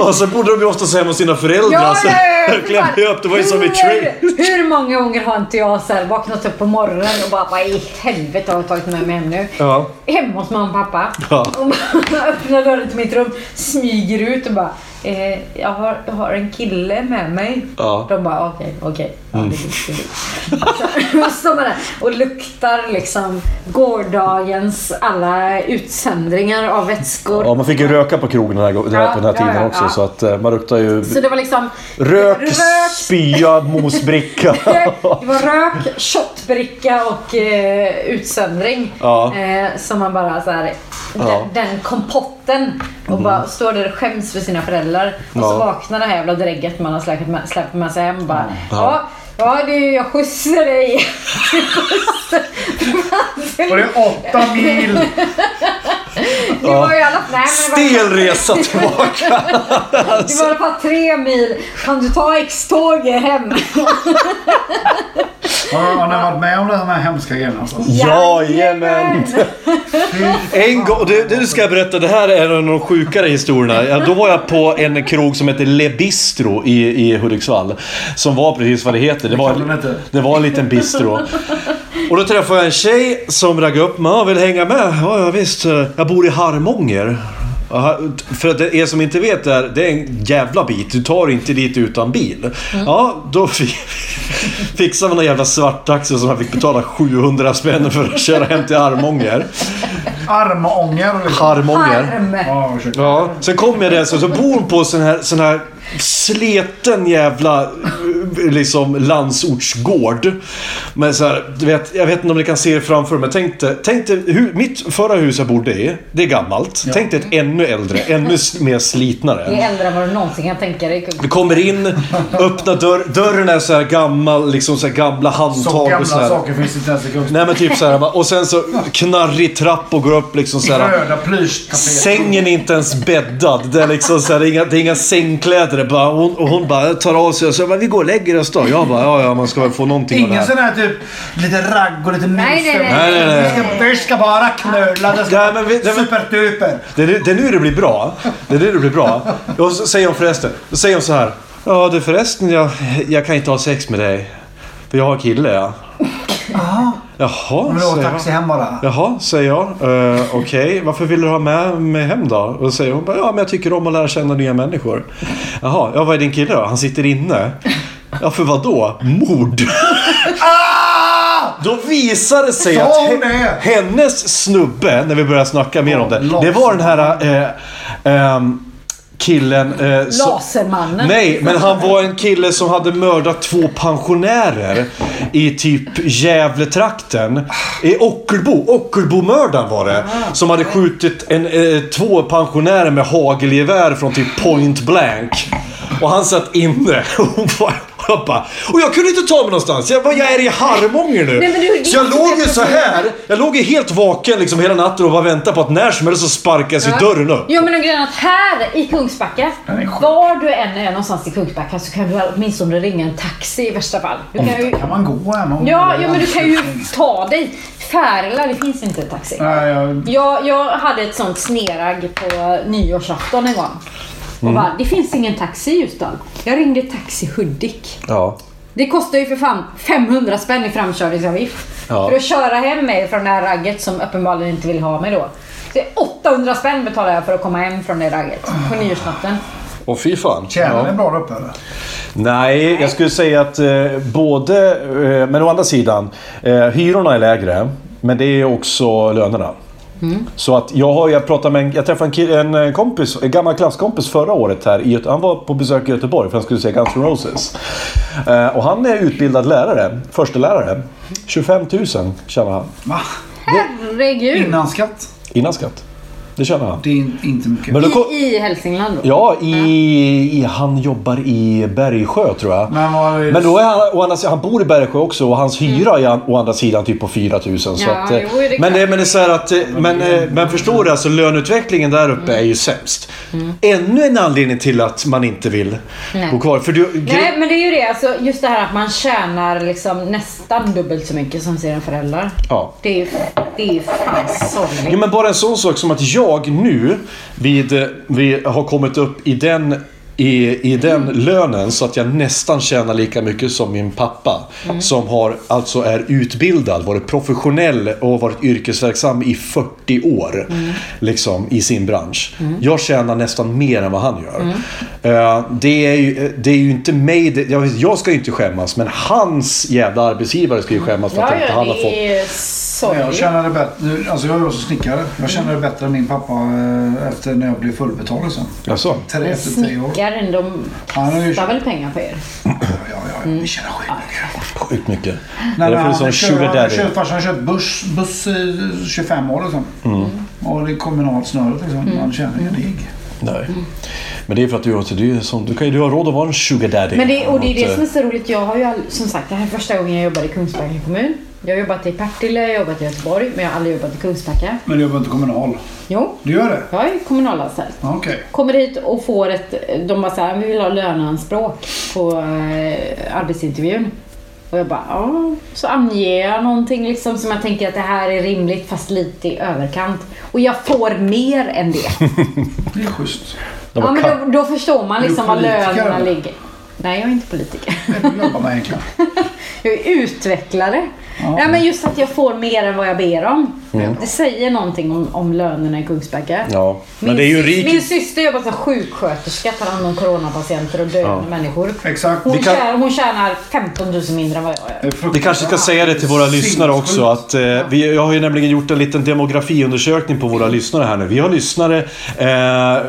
Och så bodde de ju oftast hemma hos sina föräldrar. Ja, så klämde upp. Det var ju som i train. hur, hur många gånger har inte jag så här vaknat upp på morgonen och bara, vad i helvete har jag tagit med mig hem nu? Ja. Hemma hos mamma och pappa. Ja. Och man öppnar dörren till mitt rum, smyger ut och bara Eh, jag, har, jag har en kille med mig. Ja. De bara okej, okej. Ja, det är dit, det och luktar liksom gårdagens alla utsändringar av vätskor. Ja, man fick ju röka på krogen den här, den här, Ja, på den här ja, tiden ja, också. ja. Så att eh, man luktar ju Så det var liksom rök, rök, spya, mosbricka. Det var rök, shotbricka och eh, utsöndring. Ja. Eh, som man bara så här, Ja. Mm. den, den kompotten. Och bara står där och skäms för sina föräldrar. Och så vaknar det här jävla drägget man har med, släppt med sig hem. Bara, Ja. Ja. Du, jag skjutsar dig. Och det åtta mil. Det var ju alla... Nej, men det var, Stel resa tillbaka. det var i alla fall tre mil. Kan du ta X-tåget hem? Har, har ni varit med om de här hemska grejerna? Alltså? Jajamän! En gång, det, det ska jag berätta, det här är en av de sjukare historierna. Ja, Då var jag på en krog som heter Le Bistro i, i Hudiksvall. Som var precis vad det heter. Det kallar den var, inte. det var en liten bistro. Och då träffade jag en tjej som raggade upp mig. "Ja, Vill hänga med? Ja, ja visst. Jag bor i Harmånger. För att det er som inte vet det är, det är en jävla bit. Du tar inte dit utan bil. Ja, då fi- fixade man en jävla svarttaxi som jag fick betala 700 spänn för att köra hem till. Armånger. Liksom. Harmånger. Ursäkta. Ja, sen kom jag där så, så bor hon på sån här, sån här sleten jävla liksom landsortsgård. Men så här, du vet, jag vet inte om ni kan se det framför men tänk dig, tänk dig hur, mitt förra hus jag bodde i, det är gammalt. Tänk dig ett ännu äldre, ännu mer Det slitnare. är äldre än vad du någonsin kan tänka dig. Du kommer in, öppnar dörr, dörren är så här gammal, liksom så här gamla Så handtag och gamla så här. saker finns inte ens i kunskap. Nej men typ så här, och sen så knarrig trapp och går upp liksom så här. Röda plyschtapeter. Sängen är inte ens bäddad. Det är liksom så här, det, är inga, det är inga sängkläder. Det bara, hon, och hon bara tar av sig och så bara, vi går och lägger oss då. Jag bara, ja ja man ska väl få någonting av det Ingen här. sån här typ lite ragg och lite Nej, nej, nej. Nej, nej, nej. Vi ska, vi ska bara knulla. Det ska Ja, men vi- det- superduper. Det är, nu- det är nu det blir bra. Det är nu det blir bra. Och så säger hon förresten, då säger hon så här. Ja du förresten, jag, jag kan inte ha sex med dig. För jag har kille ja. Jaha. Jaha, Men då taxi hem bara. Jaha, säger jag. Uh, Okej, varför vill du ha med mig hem då? Och säger hon bara, ja men jag tycker om att lära känna nya människor. Jaha, ja vad är din kille då? Han sitter inne. Ja, för vad då? Mord. Då visade det sig att hennes snubbe, när vi började snacka mer om det. Det var den här eh, ehm, killen... Eh, som- Lasermannen. Nej, men han var en kille som hade mördat två pensionärer i typ Gävletrakten. I Ockelbo. Ockelbomördaren var det. Som hade skjutit en, eh, två pensionärer med hagelgevär från typ point blank. Och han satt inne. Och bara, jag bara, och jag kunde inte ta mig någonstans. Jag, bara, jag är i Harmånger nu. Nej, men du- så jag låg inte ju så här. Jag låg ju helt vaken liksom hela natten och bara väntade på att när som helst så sparkas ju dörren upp. Jo men grejen att här i Kungsbacka, var du än är någonstans i Kungsbacka så kan du åtminstone ringa en taxi i värsta fall. Du kan ju, Kan man gå hem? om- ja, ja men du kan ju ta dig. Färila, det finns inte en taxi. Nej, jag... Jag, jag hade ett sånt sneragg på nyårsafton en gång. Och bara, det finns ingen taxi i Ljusdal. Jag ringde taxi Hudik. Ja. Det kostar ju för fan 500 spänn i framkörningsavgift. Ja. För att köra hem mig från det här ragget som uppenbarligen inte vill ha mig då. Så 800 spänn betalar jag för att komma hem från det ragget på nyårsnatten. Och fy fan. Tjänar Ja. ni bra där uppe eller? Nej, jag skulle säga att eh, både... Eh, men å andra sidan, eh, hyrorna är lägre. Men det är också lönerna. Så att jag har, jag pratade med en, jag träffade en, en eh, kompis, en gammal klasskompis förra året här i Han var på besök i Göteborg för han skulle se Guns N' Roses. Eh, och han är utbildad lärare, förstelärare. 25 000 tjänar han. Va? Herregud. Innan skatt? Innan skatt. Det tjänar han. Det är in- inte mycket. Men då kom, I, I Hälsingland då? ja, i, i, han jobbar i Bergsjö tror jag. Men är Men då är han, å andra han bor i Bergsjö också och hans hyra är å andra sidan typ på 4000. Så Ja, att, eh, jo, det men, det, men det är så här att, eh, men, eh, men förstår du, alltså löneutvecklingen där uppe är ju sämst. Ännu en anledning till att man inte vill Nej. bo kvar. För du, Nej men det är ju det, alltså, just det här att man tjänar liksom nästan dubbelt så mycket som sina föräldrar. Ja. Det är ju det är ju fan sorgligt. Jo men bara en sån sak som att jag nu vid, eh, vi har kommit upp i den i, i den lönen så att jag nästan tjänar lika mycket som min pappa. Som har, alltså är utbildad, varit professionell och varit yrkesverksam i 40 år. Liksom i sin bransch. Jag tjänar nästan mer än vad han gör. Eh, det, är ju, det är ju inte mig, det, jag, jag ska ju inte skämmas men hans jävla arbetsgivare ska ju skämmas för att Ja, inte han har fått det är Jag känner det bättre. nu- Alltså jag är också snickare. Jag känner det bättre än min pappa eh, efter när jag blev fullbetald. Liksom. Jaså? Tre, efter tre år. snickaren, de Han är ju- väl pengar på er? Ja, ja, ja. Vi tjänar skitmycket. Sjukt mycket. Nej, Därför är men det sån sugar daddy. Farsan har kört buss, buss i 25 år liksom. Mm. Och det är kommunalt snöret liksom. Mm. Man tjänar ingen deg. Nej. Men det är för att du, har- du, är som, du kan ju du har råd att vara en sugar daddy. Men det, och det är det som är eh, så roligt. Jag har ju all, som sagt, det här är första gången jag jobbar i Kungsbacka kommun. Jag har jobbat i Partille, jag har jobbat i Göteborg, men jag har aldrig jobbat i Kungsbacka. Men du jobbar inte kommunal? Jo, Du gör det? jag är kommunalanställd. Okej. Kommer hit och får ett... De bara såhär, vi vill ha löneanspråk på eh, arbetsintervjun. Och jag bara, ja. Så anger jag någonting liksom som jag tänker att det här är rimligt fast lite i överkant. Och jag får mer än det. Det är schysst. de ja, men då, då förstår man liksom var lönerna ligger. Nej, jag är inte politiker. Jag är utvecklare. Ja. Nej, men just att jag får mer än vad jag ber om. Det säger någonting om, om lönerna i Kungsbacka. Ja, men Min, det är ju rik... min syster jobbar som sjuksköterska, tar hand om coronapatienter och döende människor. Exakt. Hon, kan- tjänar, hon tjänar 15 000 mindre än vad jag gör. Vi kanske ska säga det till våra lyssnare också att eh, vi, jag har ju nämligen gjort en liten demografiundersökning på våra lyssnare här nu. Vi har lyssnare eh,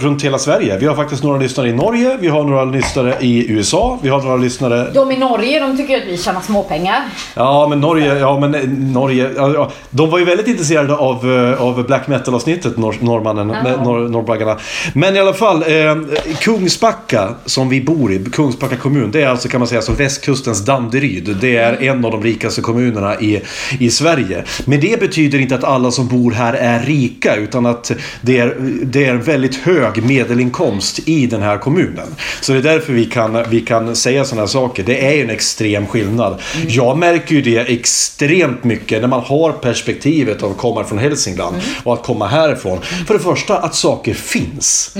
runt hela Sverige. Vi har faktiskt några lyssnare i Norge, vi har några lyssnare i USA, vi har några lyssnare... De i Norge, de tycker att vi tjänar småpengar. Ja men Norge, ja men eh, Norge, ja, de var ju väldigt intresserade av, eh, av black metal avsnittet, norr, norrmannen, norr, norrbaggarna. Men i alla fall, eh, Kungsbacka som vi bor i, Kungsbacka kommun, det är alltså kan man säga som västkustens Danderyd. Det är en av de rikaste kommunerna i, i Sverige. Men det betyder inte att alla som bor här är rika, utan att det är, det är en väldigt hög medelinkomst i den här kommunen. Så det är därför vi kan, vi kan säga sådana här saker. Det är ju en extrem skillnad. Jag märker ju det extremt mycket när man har perspektivet av att komma från Hälsingland och att komma härifrån. För det första att saker finns.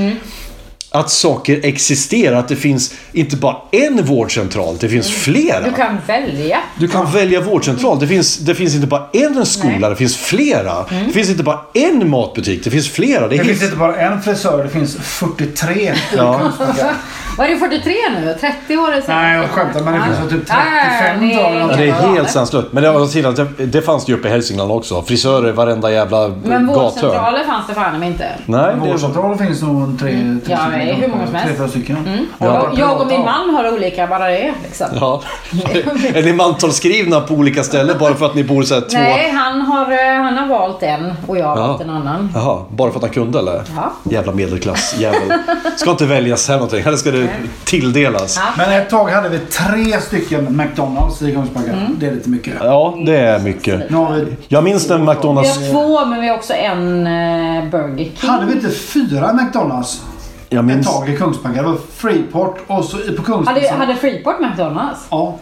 Att saker existerar, att det finns inte bara en vårdcentral, det finns flera. Du kan välja. Du kan välja vårdcentral. Det finns, det finns inte bara en skola, Nej. det finns flera. Mm. Det finns inte bara en matbutik, det finns flera. Det, Det finns inte bara en frisör, det finns 43 i Ja. Kungsbacka. Var det 43 nu? 30 år sedan? Nej, jag skämtar, men det finns väl typ Ja, ja, 35 det är- dagar. Det är helt sanslöst. Men det, å andra sidan, det, det fanns det ju uppe i Hälsingland också. Frisörer varenda jävla Men gathörn. vårdcentraler fanns det fan inte. Nej, det Vårdcentraler finns nog tre, Mm. tre Ja, är hur många som helst. Tre. Och Ja. Jag och min man har olika, bara det liksom. Ja. är ni mantalsskrivna på olika ställen bara för att ni bor så här två... Nej, han har, eh, han har valt en och jag har Ja. valt en annan. Jaha, bara för att han kunde eller? Ja. Jävla medelklass, jävel. Ska inte väljas här någonting, här ska det tilldelas. Ja. Men ett tag hade vi tre stycken McDonalds i Kungsbacka. Mm. Det är lite mycket. Ja, det är mycket. Nu har vi... Jag minns Vi McDonalds... har två, men vi har också en eh, Burger King. Hade vi inte fyra McDonalds Jag ett minns... tag i Kungsbacka? Det var Freeport och så på Kungsmässan. Hade, hade Freeport McDonalds? Ja.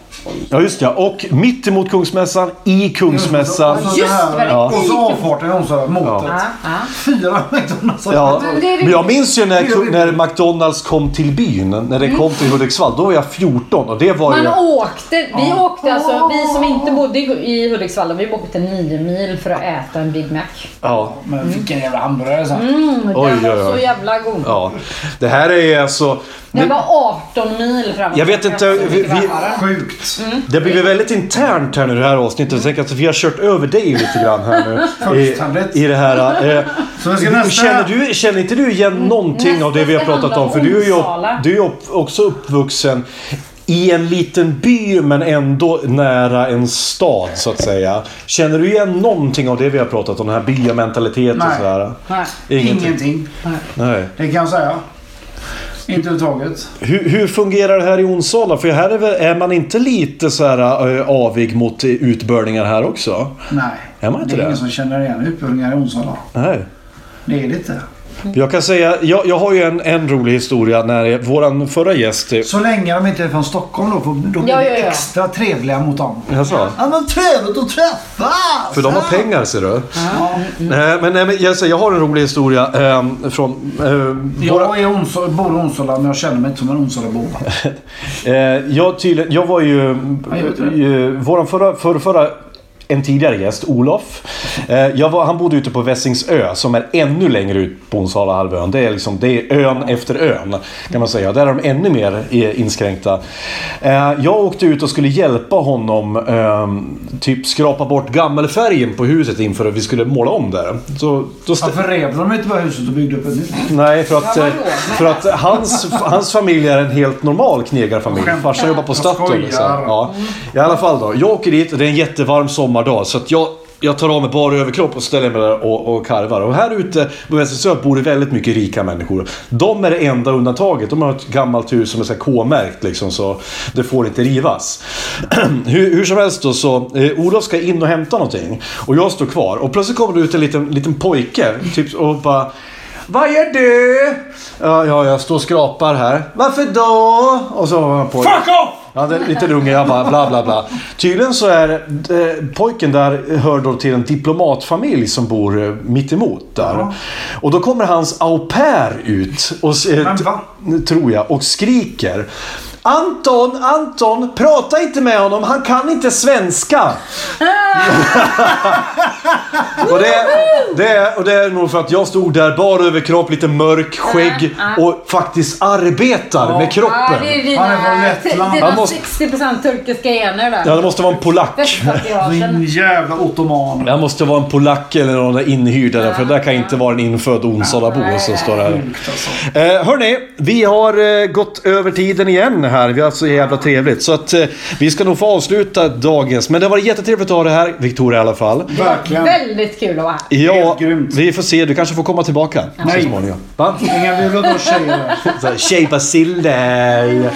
Ja, just ja. Och mitt emot Kungsmässan, i Kungsmässan. Just det här- Ja. Och så avfarten i Onsala, motet. Ja. ja. Fyra McDonalds. Ja, Men jag minns ju när, när McDonalds kom till byn, när det kom till Hudiksvall. Då var jag 14 och det var ju... Man åkte, vi åkte alltså, vi som inte bodde i Hudiksvall, vi åkte nio mil för att äta en Big Mac. Ja, Men vilken jävla hamburgare sen. Mm, den Oj, var oj, oj. så jävla god. ja. Det här är alltså... Den var 18 mil fram. Jag vet inte, vi- vi- Sjukt. Det blir väldigt internt här nu det här avsnittet. Jag tänker att vi har kört över dig lite grann här nu. I, i det här. Eh, Så vi ska nästa- känner, du, känner inte du igen någonting av det vi har Nästa pratat om? För du är ju, du är också uppvuxen i en liten by men ändå nära en stad så att säga. Känner du igen någonting av det vi har pratat om? Den här byamentaliteten och sådär? Nej. Ingenting. Nej. Det kan jag säga. Inte överhuvudtaget. Hur, hur fungerar det här i Onsala? För här är, väl, är man inte lite så här äh, avig mot utbörningar här också? Nej. Är man inte det är det? ingen som känner igen utbildningar i Onsala. Nej. Det är det inte. Jag kan säga, jag, jag har ju en, en rolig historia när våran förra gäst... Så länge de inte är från Stockholm då, för då blir Ja, vi ja, ja. extra trevliga mot dem. Jaså? Ja men trevligt att träffas! För de har pengar ser du. Nej, men, nej, men jag, säger, jag har en rolig historia ehm, från... Eh, våra, Jag är Onsala, bor i Onsala men jag känner mig inte som en Onsala-bo. eh, jag, tydligen, jag var ju... det. Uh, våran förra, förra, förra en tidigare gäst, Olof. Eh, jag var, han bodde ute på Vässingsö som är ännu längre ut på Onsala-halvön. Det är, liksom, det är ön efter ön kan man säga. Där är de ännu mer eh, inskränkta. Eh, jag åkte ut och skulle hjälpa honom ehm, typ skrapa bort gammelfärgen på huset inför att vi skulle måla om där. Så, då stä- Varför rev de inte bara huset och byggde upp ett nytt? Nej, för att, för att hans, hans familj är en helt normal knegarfamilj. Farsan jobbar på Statoil. Liksom. Ja. I alla fall då. Jag åker dit och det är en jättevarm sommardag. Så att jag, jag tar av mig bara överkropp och ställer mig där och, och karvar. Och här ute på Västersö bor det väldigt mycket rika människor. De är det enda undantaget. De har ett gammalt hus som är K-märkt liksom, så det får inte rivas. hur, hur som helst då så, eh, Olof ska in och hämta någonting. Och jag står kvar. Och plötsligt kommer det ut en liten, liten pojke. Typ, och bara vad gör du? Ja, ja, jag står och skrapar här. Varför då? Och så var han på. Fuck off! Ja, det är lite unge. Jag bara bla bla bla. Tydligen så är eh, pojken där hör då till en diplomatfamilj som bor eh, mitt emot där. Och då kommer hans au pair ut. Och, eh, Men va? Tror jag. Och skriker. Anton, Anton, prata inte med honom. Han kan inte svenska. och, det, det, är- och det är nog för att jag stod där bara över kropp, lite mörk, skägg och faktiskt arbetar med kroppen. Ja, det är dina, Han är från Lettland. dina Han måste- 60% turkiska gener där. Ja, det måste vara en polack. Västpatrioten. Din jävla ottoman. Jag måste vara en polack eller någon inhyrd där, för det där kan inte vara en infödd Onsalabo som står här. Eh, hörni, vi har eh, gått över tiden igen här. Vi har så jävla trevligt. Så att eh, vi ska nog få avsluta dagens. Men det var jättetrevligt att ha det här, Victoria i alla fall. Verkligen. Väldigt kul att vara här. Ja, Helt grymt. vi får se. Du kanske får komma tillbaka så Nej. småningom. Va? Inga vi vill ha tjejer. Så här.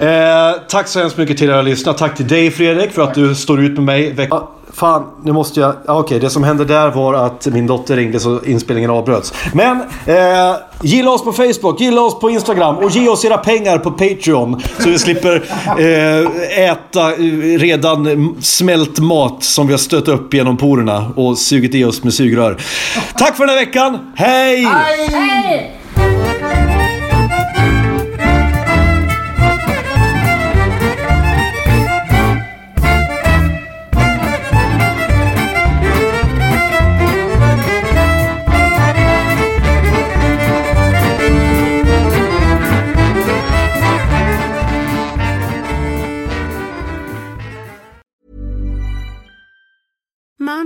Eh, tack så hemskt mycket till er har lyssnat. Tack till dig Fredrik för att du står ut med mig. Veck- ah, fan, nu måste jag... Ah, Okej, det som hände där var att min dotter ringde så inspelningen avbröts. Men eh, gilla oss på Facebook, gilla oss på Instagram och ge oss era pengar på Patreon. Så vi slipper eh, äta eh, redan smält mat som vi har stött upp genom porerna och sugit i oss med sugrör. Tack för den här veckan. Hej! Hej! Hej!